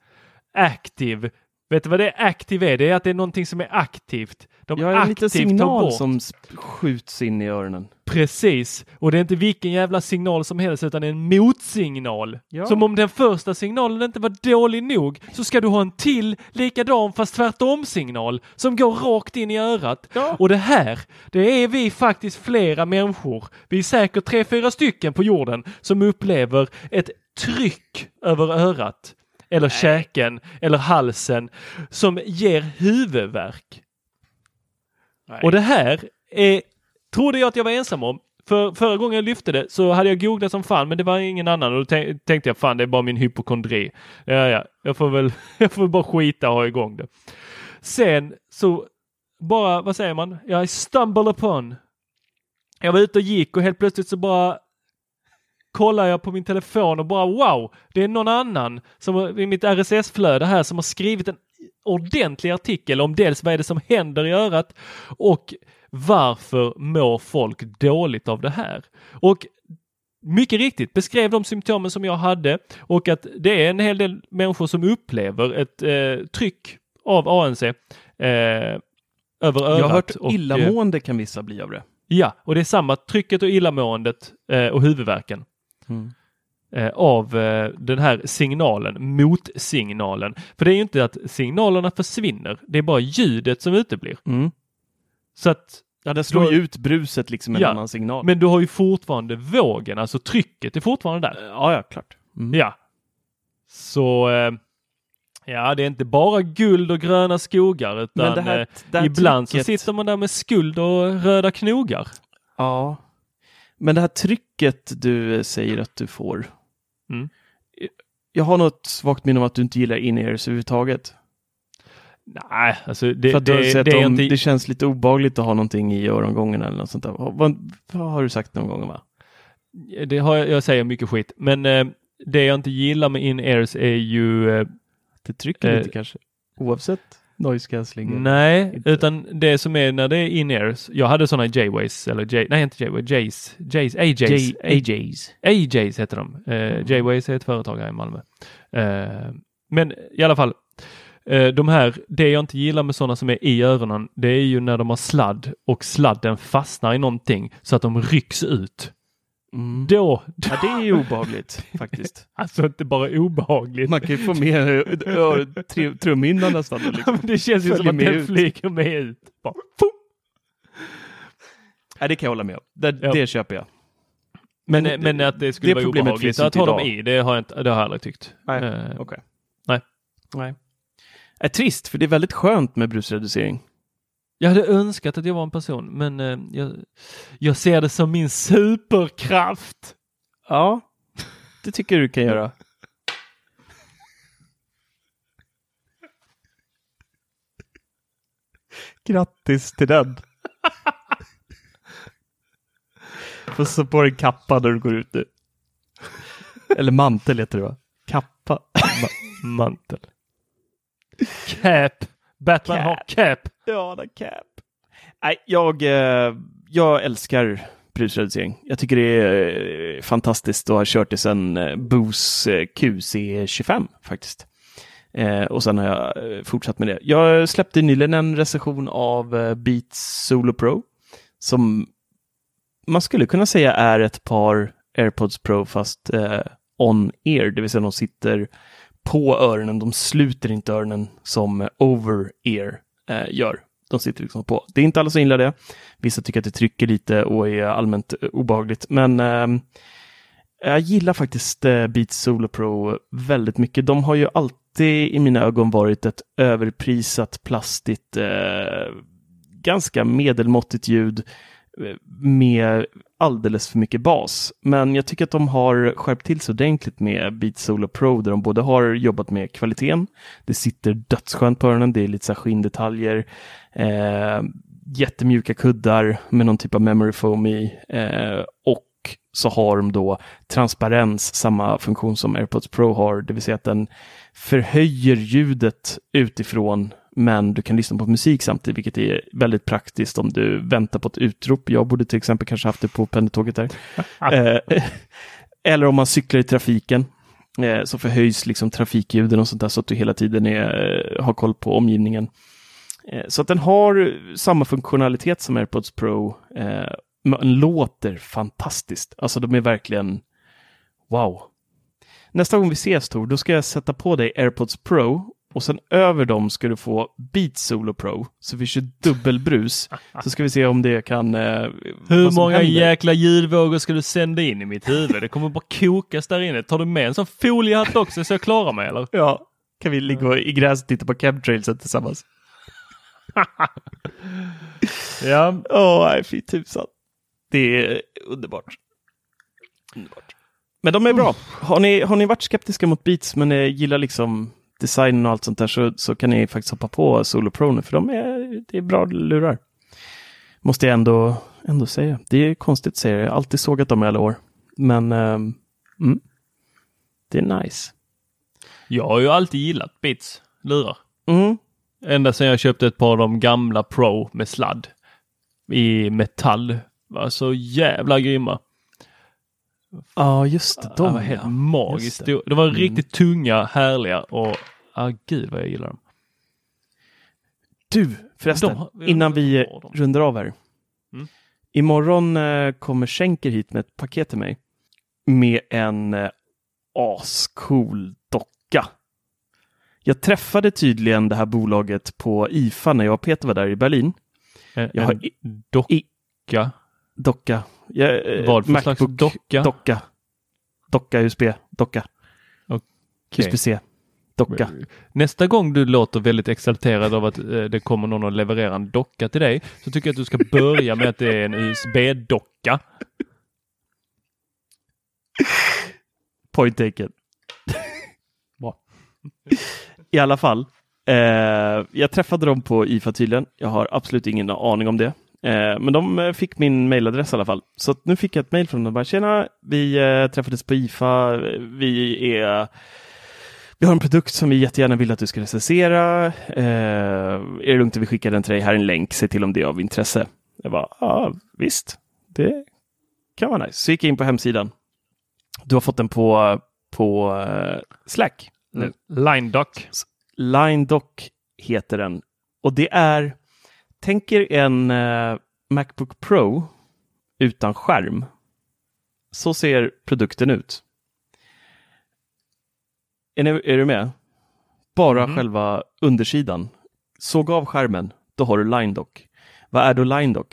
Active. Vet du vad det active är? Det är att det är någonting som är aktivt. De Jag har en liten signal som skjuts in i öronen. Precis. Och det är inte vilken jävla signal som helst utan är en motsignal. Ja. Som om den första signalen inte var dålig nog så ska du ha en till likadan fast tvärtom signal som går rakt in i örat. Ja. Och det här, det är vi faktiskt flera människor, vi är säkert tre, fyra stycken på jorden som upplever ett tryck över örat eller käken eller halsen som ger huvudvärk. Och det här är, trodde jag att jag var ensam om. För förra gången jag lyfte det så hade jag googlat som fan men det var ingen annan och då tän- tänkte jag fan det är bara min hypokondri. Ja, ja, jag får väl, jag får bara skita och ha igång det. Sen så bara, vad säger man? Jag stumble upon. Jag var ute och gick och helt plötsligt så bara kollar jag på min telefon och bara wow, det är någon annan som i mitt RSS-flöde här som har skrivit en ordentlig artikel om dels vad är det som händer i örat och varför mår folk dåligt av det här? Och mycket riktigt beskrev de symptomen som jag hade och att det är en hel del människor som upplever ett eh, tryck av ANC eh, över örat. Jag har hört och, eh, illamående kan vissa bli av det. Ja, och det är samma trycket och illamåendet eh, och huvudvärken Mm. Eh, av eh, den här signalen, motsignalen. För det är ju inte att signalerna försvinner, det är bara ljudet som uteblir. Mm. Så att, Ja, det slår ju ut bruset liksom en Ja, annan signal. men du har ju fortfarande vågen, alltså trycket är fortfarande där. Ja, ja, klart. Mm. Ja. Så eh, ja, det är inte bara guld och gröna skogar utan det här- det här ibland trycket- så sitter man där med skuld och röda knogar. Ja. Men det här trycket du säger att du får. Mm. Jag har något svagt minne om att du inte gillar in-ears överhuvudtaget. Nej, alltså det, För att du har det, sett det om, inte... det känns lite obehagligt att ha någonting i örongången eller något sånt där. Vad, vad har du sagt någon gång va? Det har jag, jag säger mycket skit, men eh, det jag inte gillar med in-ears är ju eh, Det trycker Eh, lite kanske? Oavsett noise cancelling? Nej, Inte. utan det som är när det är in-ears. Jag hade sådana J-Ways, eller J, nej inte J-Ways, Jays, Jays, AJs. AJs. AJs heter de. Eh, J-Ways är ett företag här i Malmö. Eh, men i alla fall, eh, de här, det jag inte gillar med sådana som är i öronen, det är ju när de har sladd och sladden fastnar i någonting så att de rycks ut. Mm. Då, Ja, det är ju obehagligt faktiskt. alltså inte bara obehagligt. Man kan ju få med ö- ö- tr- trumhinnan nästan. då, Liksom. det känns ju som att den ut. flyger med ut. Bara. Nej, det kan jag hålla med om. Det, Ja. det köper jag. Men, Men men, att det skulle det vara obehagligt att ha dem i, det har jag, inte, det har jag aldrig tyckt. Nej, Eh, okej. nej. Nej. Är trist, för det är väldigt skönt med brusreducering. Jag hade önskat att jag var en person, men eh, jag, jag ser det som min superkraft. Ja, det tycker du kan göra. Grattis till den. Får så på dig en kappa när du går ut nu. Eller mantel heter det va? Kappa. Ma- mantel. Cap. Batman Cap. har cap. Ja, the cap. Nej, jag, eh, jag älskar brusreducering. Jag tycker det är eh, fantastiskt och har kört det sedan eh, Bose QC25 faktiskt. Eh, och sen har jag fortsatt med det. Jag släppte nyligen en recension av Beats Solo Pro som man skulle kunna säga är ett par AirPods Pro fast eh, on-ear, det vill säga de sitter på öronen, de sluter inte öronen som over-ear eh, gör. De sitter liksom på. Det är inte alla som gillar det. Vissa tycker att det trycker lite och är allmänt eh, obehagligt, men eh, jag gillar faktiskt eh, Beats Solo Pro väldigt mycket. De har ju alltid i mina ögon varit ett överprisat plastigt, eh, ganska medelmåttigt ljud eh, Eh, med alldeles för mycket bas. Men jag tycker att de har skärpt till sig ordentligt med Beat Solo Pro där de både har jobbat med kvaliteten, det sitter dödsskönt på öronen, det är lite så skinndetaljer, eh, jättemjuka kuddar med någon typ av memory foam i eh, och så har de då transparens, samma funktion som AirPods Pro har, det vill säga att den förhöjer ljudet utifrån men du kan lyssna på musik samtidigt, vilket är väldigt praktiskt om du väntar på ett utrop. Jag borde till exempel kanske haft det på pendeltåget där. eh, eller om man cyklar i trafiken eh, så förhöjs liksom trafikljuden och sånt där så att du hela tiden är, har koll på omgivningen. Eh, så att den har samma funktionalitet som AirPods Pro, eh, men låter fantastiskt. Alltså de är verkligen wow. Nästa gång vi ses Tor, då ska jag sätta på dig AirPods Pro och sen över dem ska du få Beat Solo Pro. Så vi kör dubbelbrus. så ska vi se om det kan... Eh, Hur många händer. jäkla ljudvågor ska du sända in i mitt huvud? Det kommer bara kokas där inne. Tar du med en sån foliehatt också så jag klarar mig eller? Ja, kan vi ligga i gräset och titta på chemtrailsen tillsammans? ja. Åh, oh, nej fy tusan. Det är underbart. underbart. Men de är bra. Har ni, har ni varit skeptiska mot Beats men gillar liksom designen och allt sånt där så, så kan ni faktiskt hoppa på Solo Pro nu för de är, det är bra lurar. Måste jag ändå, ändå säga. Det är konstigt att säga, jag har alltid sågat dem i alla år. Men um, mm, det är nice. Jag har ju alltid gillat Beats lurar. Mm. Ända sedan jag köpte ett par av de gamla Pro med sladd i metall. Var så jävla grymma. Ja, just det. De det var helt ja. magiskt. Det. De var mm. riktigt tunga, härliga och ah, gud vad jag gillar dem. Du, förresten, de, innan vi rundar av här. Mm. Imorgon eh, kommer Schenker hit med ett paket till mig. Med en eh, ascool docka. Jag träffade tydligen det här bolaget på IFA när jag och Peter var där i Berlin. En, jag har en docka? Docka. Jag, eh, Vad för Macbook, slags docka? Docka. Docka USB. Docka. Okay. USB-C. Docka. Nästa gång du låter väldigt exalterad av att eh, det kommer någon och levererar en docka till dig så tycker jag att du ska börja med att det är en USB-docka. Point taken. Bra. I alla fall. Eh, jag träffade dem på IFA tydligen. Jag har absolut ingen aning om det. Eh, men de eh, fick min mailadress i alla fall. Så nu fick jag ett mail från dem. Bara, Tjena, vi eh, träffades på IFA. Vi är vi har en produkt som vi jättegärna vill att du ska recensera. Är det lugnt att vi skickar den till dig? Här är en länk. Se till om det är av intresse. Jag bara, ja visst, det kan vara nice. Så gick jag in på hemsidan. Du har fått den på, på Slack. Nu. LineDoc. LineDoc heter den. Och det är tänker en uh, Macbook Pro utan skärm. Så ser produkten ut. Är, ni, är du med? Bara mm. själva undersidan. Såg av skärmen, då har du LineDoc. Vad är då LineDoc?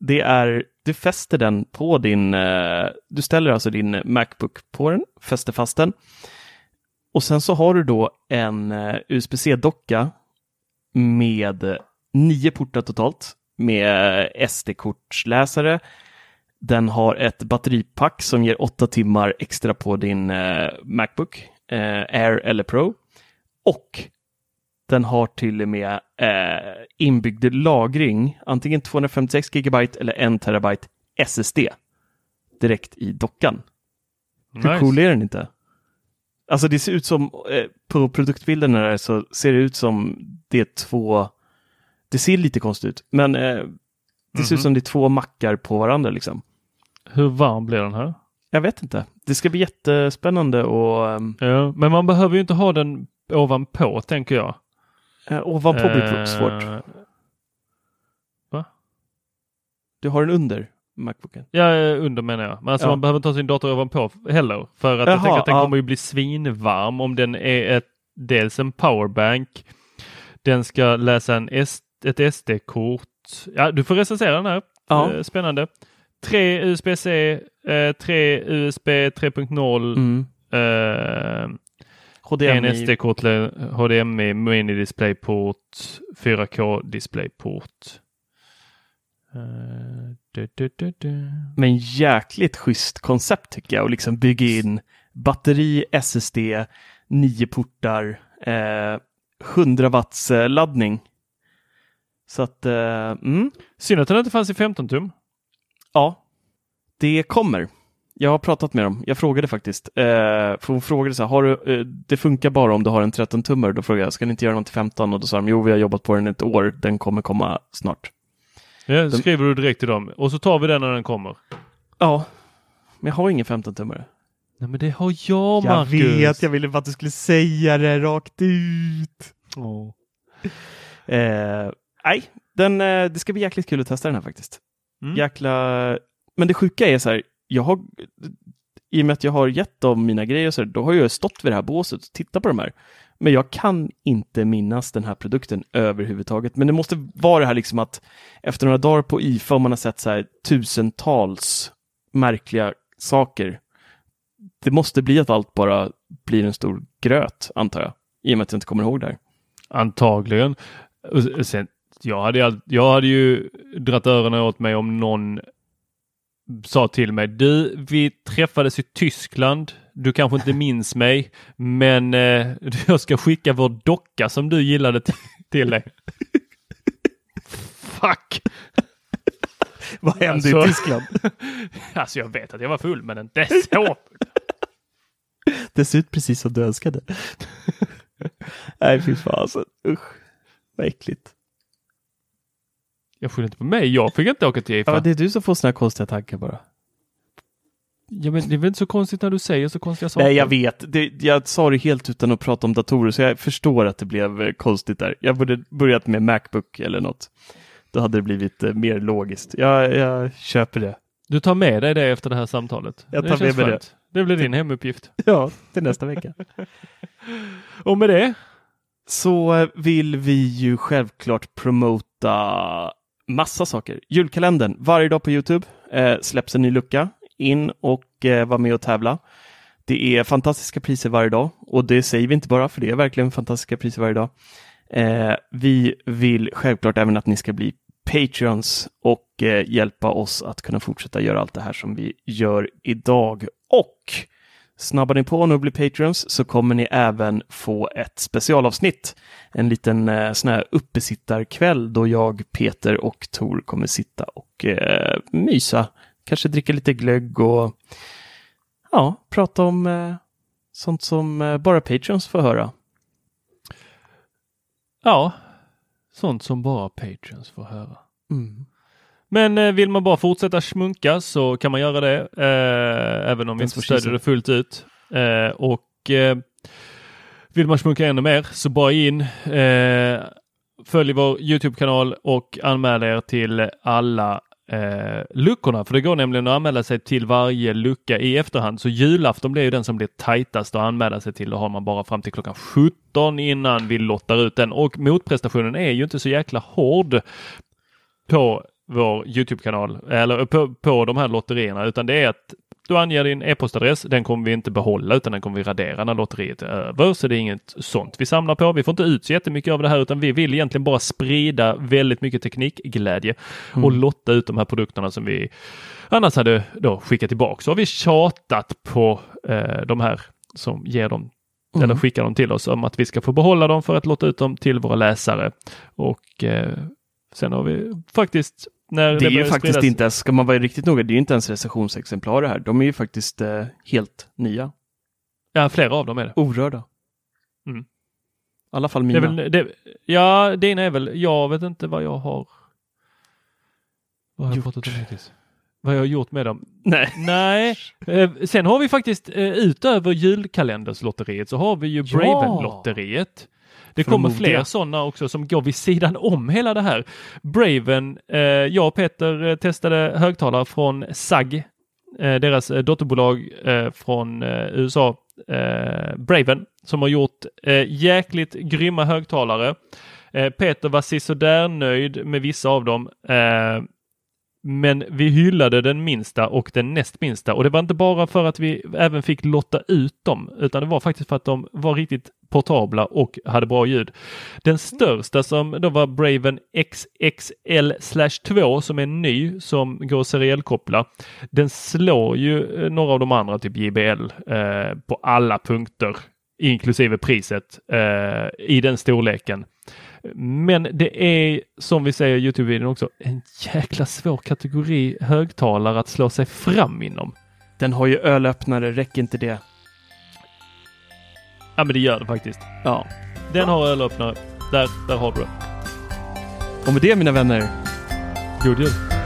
Det är, du fäster den på din, uh, du ställer alltså din Macbook på den, fäster fast den. Och sen så har du då en uh, USB-C-docka med nio portar totalt med SD-kortsläsare. Den har ett batteripack som ger åtta timmar extra på din eh, Macbook eh, Air eller Pro. Och den har till och med eh, inbyggd lagring, antingen 256 GB eller 1 terabyte SSD direkt i dockan. Nice. Hur cool är den inte? Alltså det ser ut som, eh, på produktbilden där så ser det ut som det är två det ser lite konstigt ut, men eh, det mm -hmm. ser ut mhm. som det är två mackar på varandra liksom. Hur varm blir den här? Jag vet inte. Det ska bli jättespännande och um, Ja, men man behöver ju inte ha den ovanpå tänker jag. eh, ovanpå blir det svårt. Eh, Du har den under Macbooken. Ja, eh, under menar jag. Men alltså Ja. man behöver inte ha sin dator ovanpå heller. För att Jaha, jag tänker att den ja. kommer ju bli svinvarm om den är ett, dels en powerbank. Den ska läsa en S, ett SD-kort. Ja, du får recensera den här. Ja. Eh, Spännande. Tre USB-C, eh, tre USB 3.0, Mm. eh, en. SD-kort, HDMI, Mini DisplayPort, 4K DisplayPort. Eh, du, du, du, du. Men jäkligt schysst koncept tycker jag och liksom bygga in batteri, SSD, nio portar, eh, 100 watts eh, laddning. Så att, eh, mm, Synd att den inte fanns i 15 tum. ja, det kommer. Jag har pratat med dem. Jag frågade faktiskt. Eh, för hon frågade så här, har du, eh, det funkar bara om du har en 13 tummar. Då frågade jag, ska ni inte göra någon till 15? Och då sa de, jo vi har jobbat på den ett år. Den kommer komma snart. Ja, De- skriver du direkt till dem och så tar vi den när den kommer. Ja, men jag har ingen 15 tummare. Nej men det har jag Marcus. jag ville bara att du skulle säga det rakt ut. Åh. Eh, nej, den, eh, det ska bli jäkligt kul att testa den här faktiskt. Mm. Jäkla... Men det sjuka är så här, jag har, i och med att jag har gett dem mina grejer så här, då har jag stått vid det här båset och tittat på de här. Men jag kan inte minnas den här produkten överhuvudtaget. Men det måste vara det här liksom att efter några dagar på IFA och man har sett så här tusentals märkliga saker. Det måste bli att allt bara blir en stor gröt, antar jag. I och med att jag inte kommer ihåg det här. Antagligen. Sen, jag, hade, jag hade ju dratt öronen åt mig om någon sa till mig, du, vi träffades i Tyskland. Du kanske inte minns mig, men eh, jag ska skicka vår docka som du gillade till, till dig. Fuck! Vad hände Alltså- i Tyskland? Alltså jag vet att jag var full, men inte så. Det ser ut precis som du önskade. Nej, fy fasen. Usch. Vad äckligt. Jag skyller inte på mig. Jag fick inte åka till IFA. Ja, det är du som får såna här konstiga tankar bara. Ja, men det är väl inte så konstigt när du säger så konstiga saker? Nej, jag vet. Det, jag sa det helt utan att prata om datorer, så jag förstår att det blev eh, konstigt där. Jag borde börjat med Macbook eller något. Då hade det blivit eh, mer logiskt. Jag, jag köper det. Du tar med dig det efter det här samtalet. Jag det tar med mig skönt. Det blir din hemuppgift. Ja, till nästa vecka. Och med det, Så vill vi ju självklart promota massa saker. Julkalendern, varje dag på Youtube eh, släpps en ny lucka. In och eh, var med och tävla. Det är fantastiska priser varje dag och det säger vi inte bara för det är verkligen fantastiska priser varje dag. Eh, vi vill självklart även att ni ska bli Patreons och eh, hjälpa oss att kunna fortsätta göra allt det här som vi gör idag. Och snabbar ni på nu och blir Patreons så kommer ni även få ett specialavsnitt. En liten eh, sån här uppesittarkväll då jag, Peter och Tor kommer sitta och eh, mysa. Kanske dricka lite glögg och ja, prata om eh, sånt som eh, bara Patreons får höra. ja, sånt som bara Patreons får höra. Mm. Men eh, vill man bara fortsätta smunka så kan man göra det, eh, även om vi inte stödjer det fullt ut. Eh, och eh, vill man smunka ännu mer så bara in, eh, följ vår Youtube-kanal och anmäl er till alla eh, luckorna. För det går nämligen att anmäla sig till varje lucka i efterhand. Så julafton blir ju den som blir tajtast att anmäla sig till. Då har man bara fram till klockan 17 innan vi lottar ut den. Och motprestationen är ju inte så jäkla hård på vår Youtube-kanal eller på, på de här lotterierna utan det är att du anger din e-postadress. Den kommer vi inte behålla utan den kommer vi radera när lotteriet är över. Så det är inget sånt vi samlar på. Vi får inte ut så jättemycket av det här utan vi vill egentligen bara sprida väldigt mycket teknikglädje och lotta ut de här produkterna som vi annars hade då skickat tillbaka. Så har vi tjatat på eh, de här som ger dem eller skickar dem till oss om att vi ska få behålla dem för att lotta ut dem till våra läsare. Och eh, sen har vi faktiskt när Det är ju faktiskt spridas- inte ens, ska man vara riktigt noga, det är ju inte ens recensionsexemplar det här. De är ju faktiskt eh, helt nya, Ja, flera av dem är det. orörda. Mm. I alla fall det, mina. är väl, det ja, dina är väl, jag vet inte vad jag har vad har jag Gjort. fått ut hittills. vad jag har gjort med dem. Nej. Nej, eh, sen har vi faktiskt eh, utöver julkalenderslotteriet så har vi ju Ja. Det kommer modiga. fler sådana också som går vid sidan om hela det här. Braven, eh, jag och Peter eh, testade högtalare från SAG, eh, deras eh, dotterbolag eh, från eh, USA, Braven, som har gjort jäkligt grymma högtalare. Peter var sisådär nöjd med vissa av dem. Men vi hyllade den minsta och den näst minsta och det var inte bara för att vi även fick lotta ut dem utan det var faktiskt för att de var riktigt portabla och hade bra ljud. Den största som då var Braven XXL 2 som är ny som går att serielkoppla. Den slår ju eh, några av de andra, typ JBL, eh, på alla punkter inklusive priset eh, i den storleken. Men det är som vi säger i Youtube-videon också en jäkla svår kategori högtalare att slå sig fram inom. Den har ju ölöppnare, räcker inte det? Ja men det gör det faktiskt. Ja. Den har ölöppnare. Där, där har du det. Och med det mina vänner, God jul!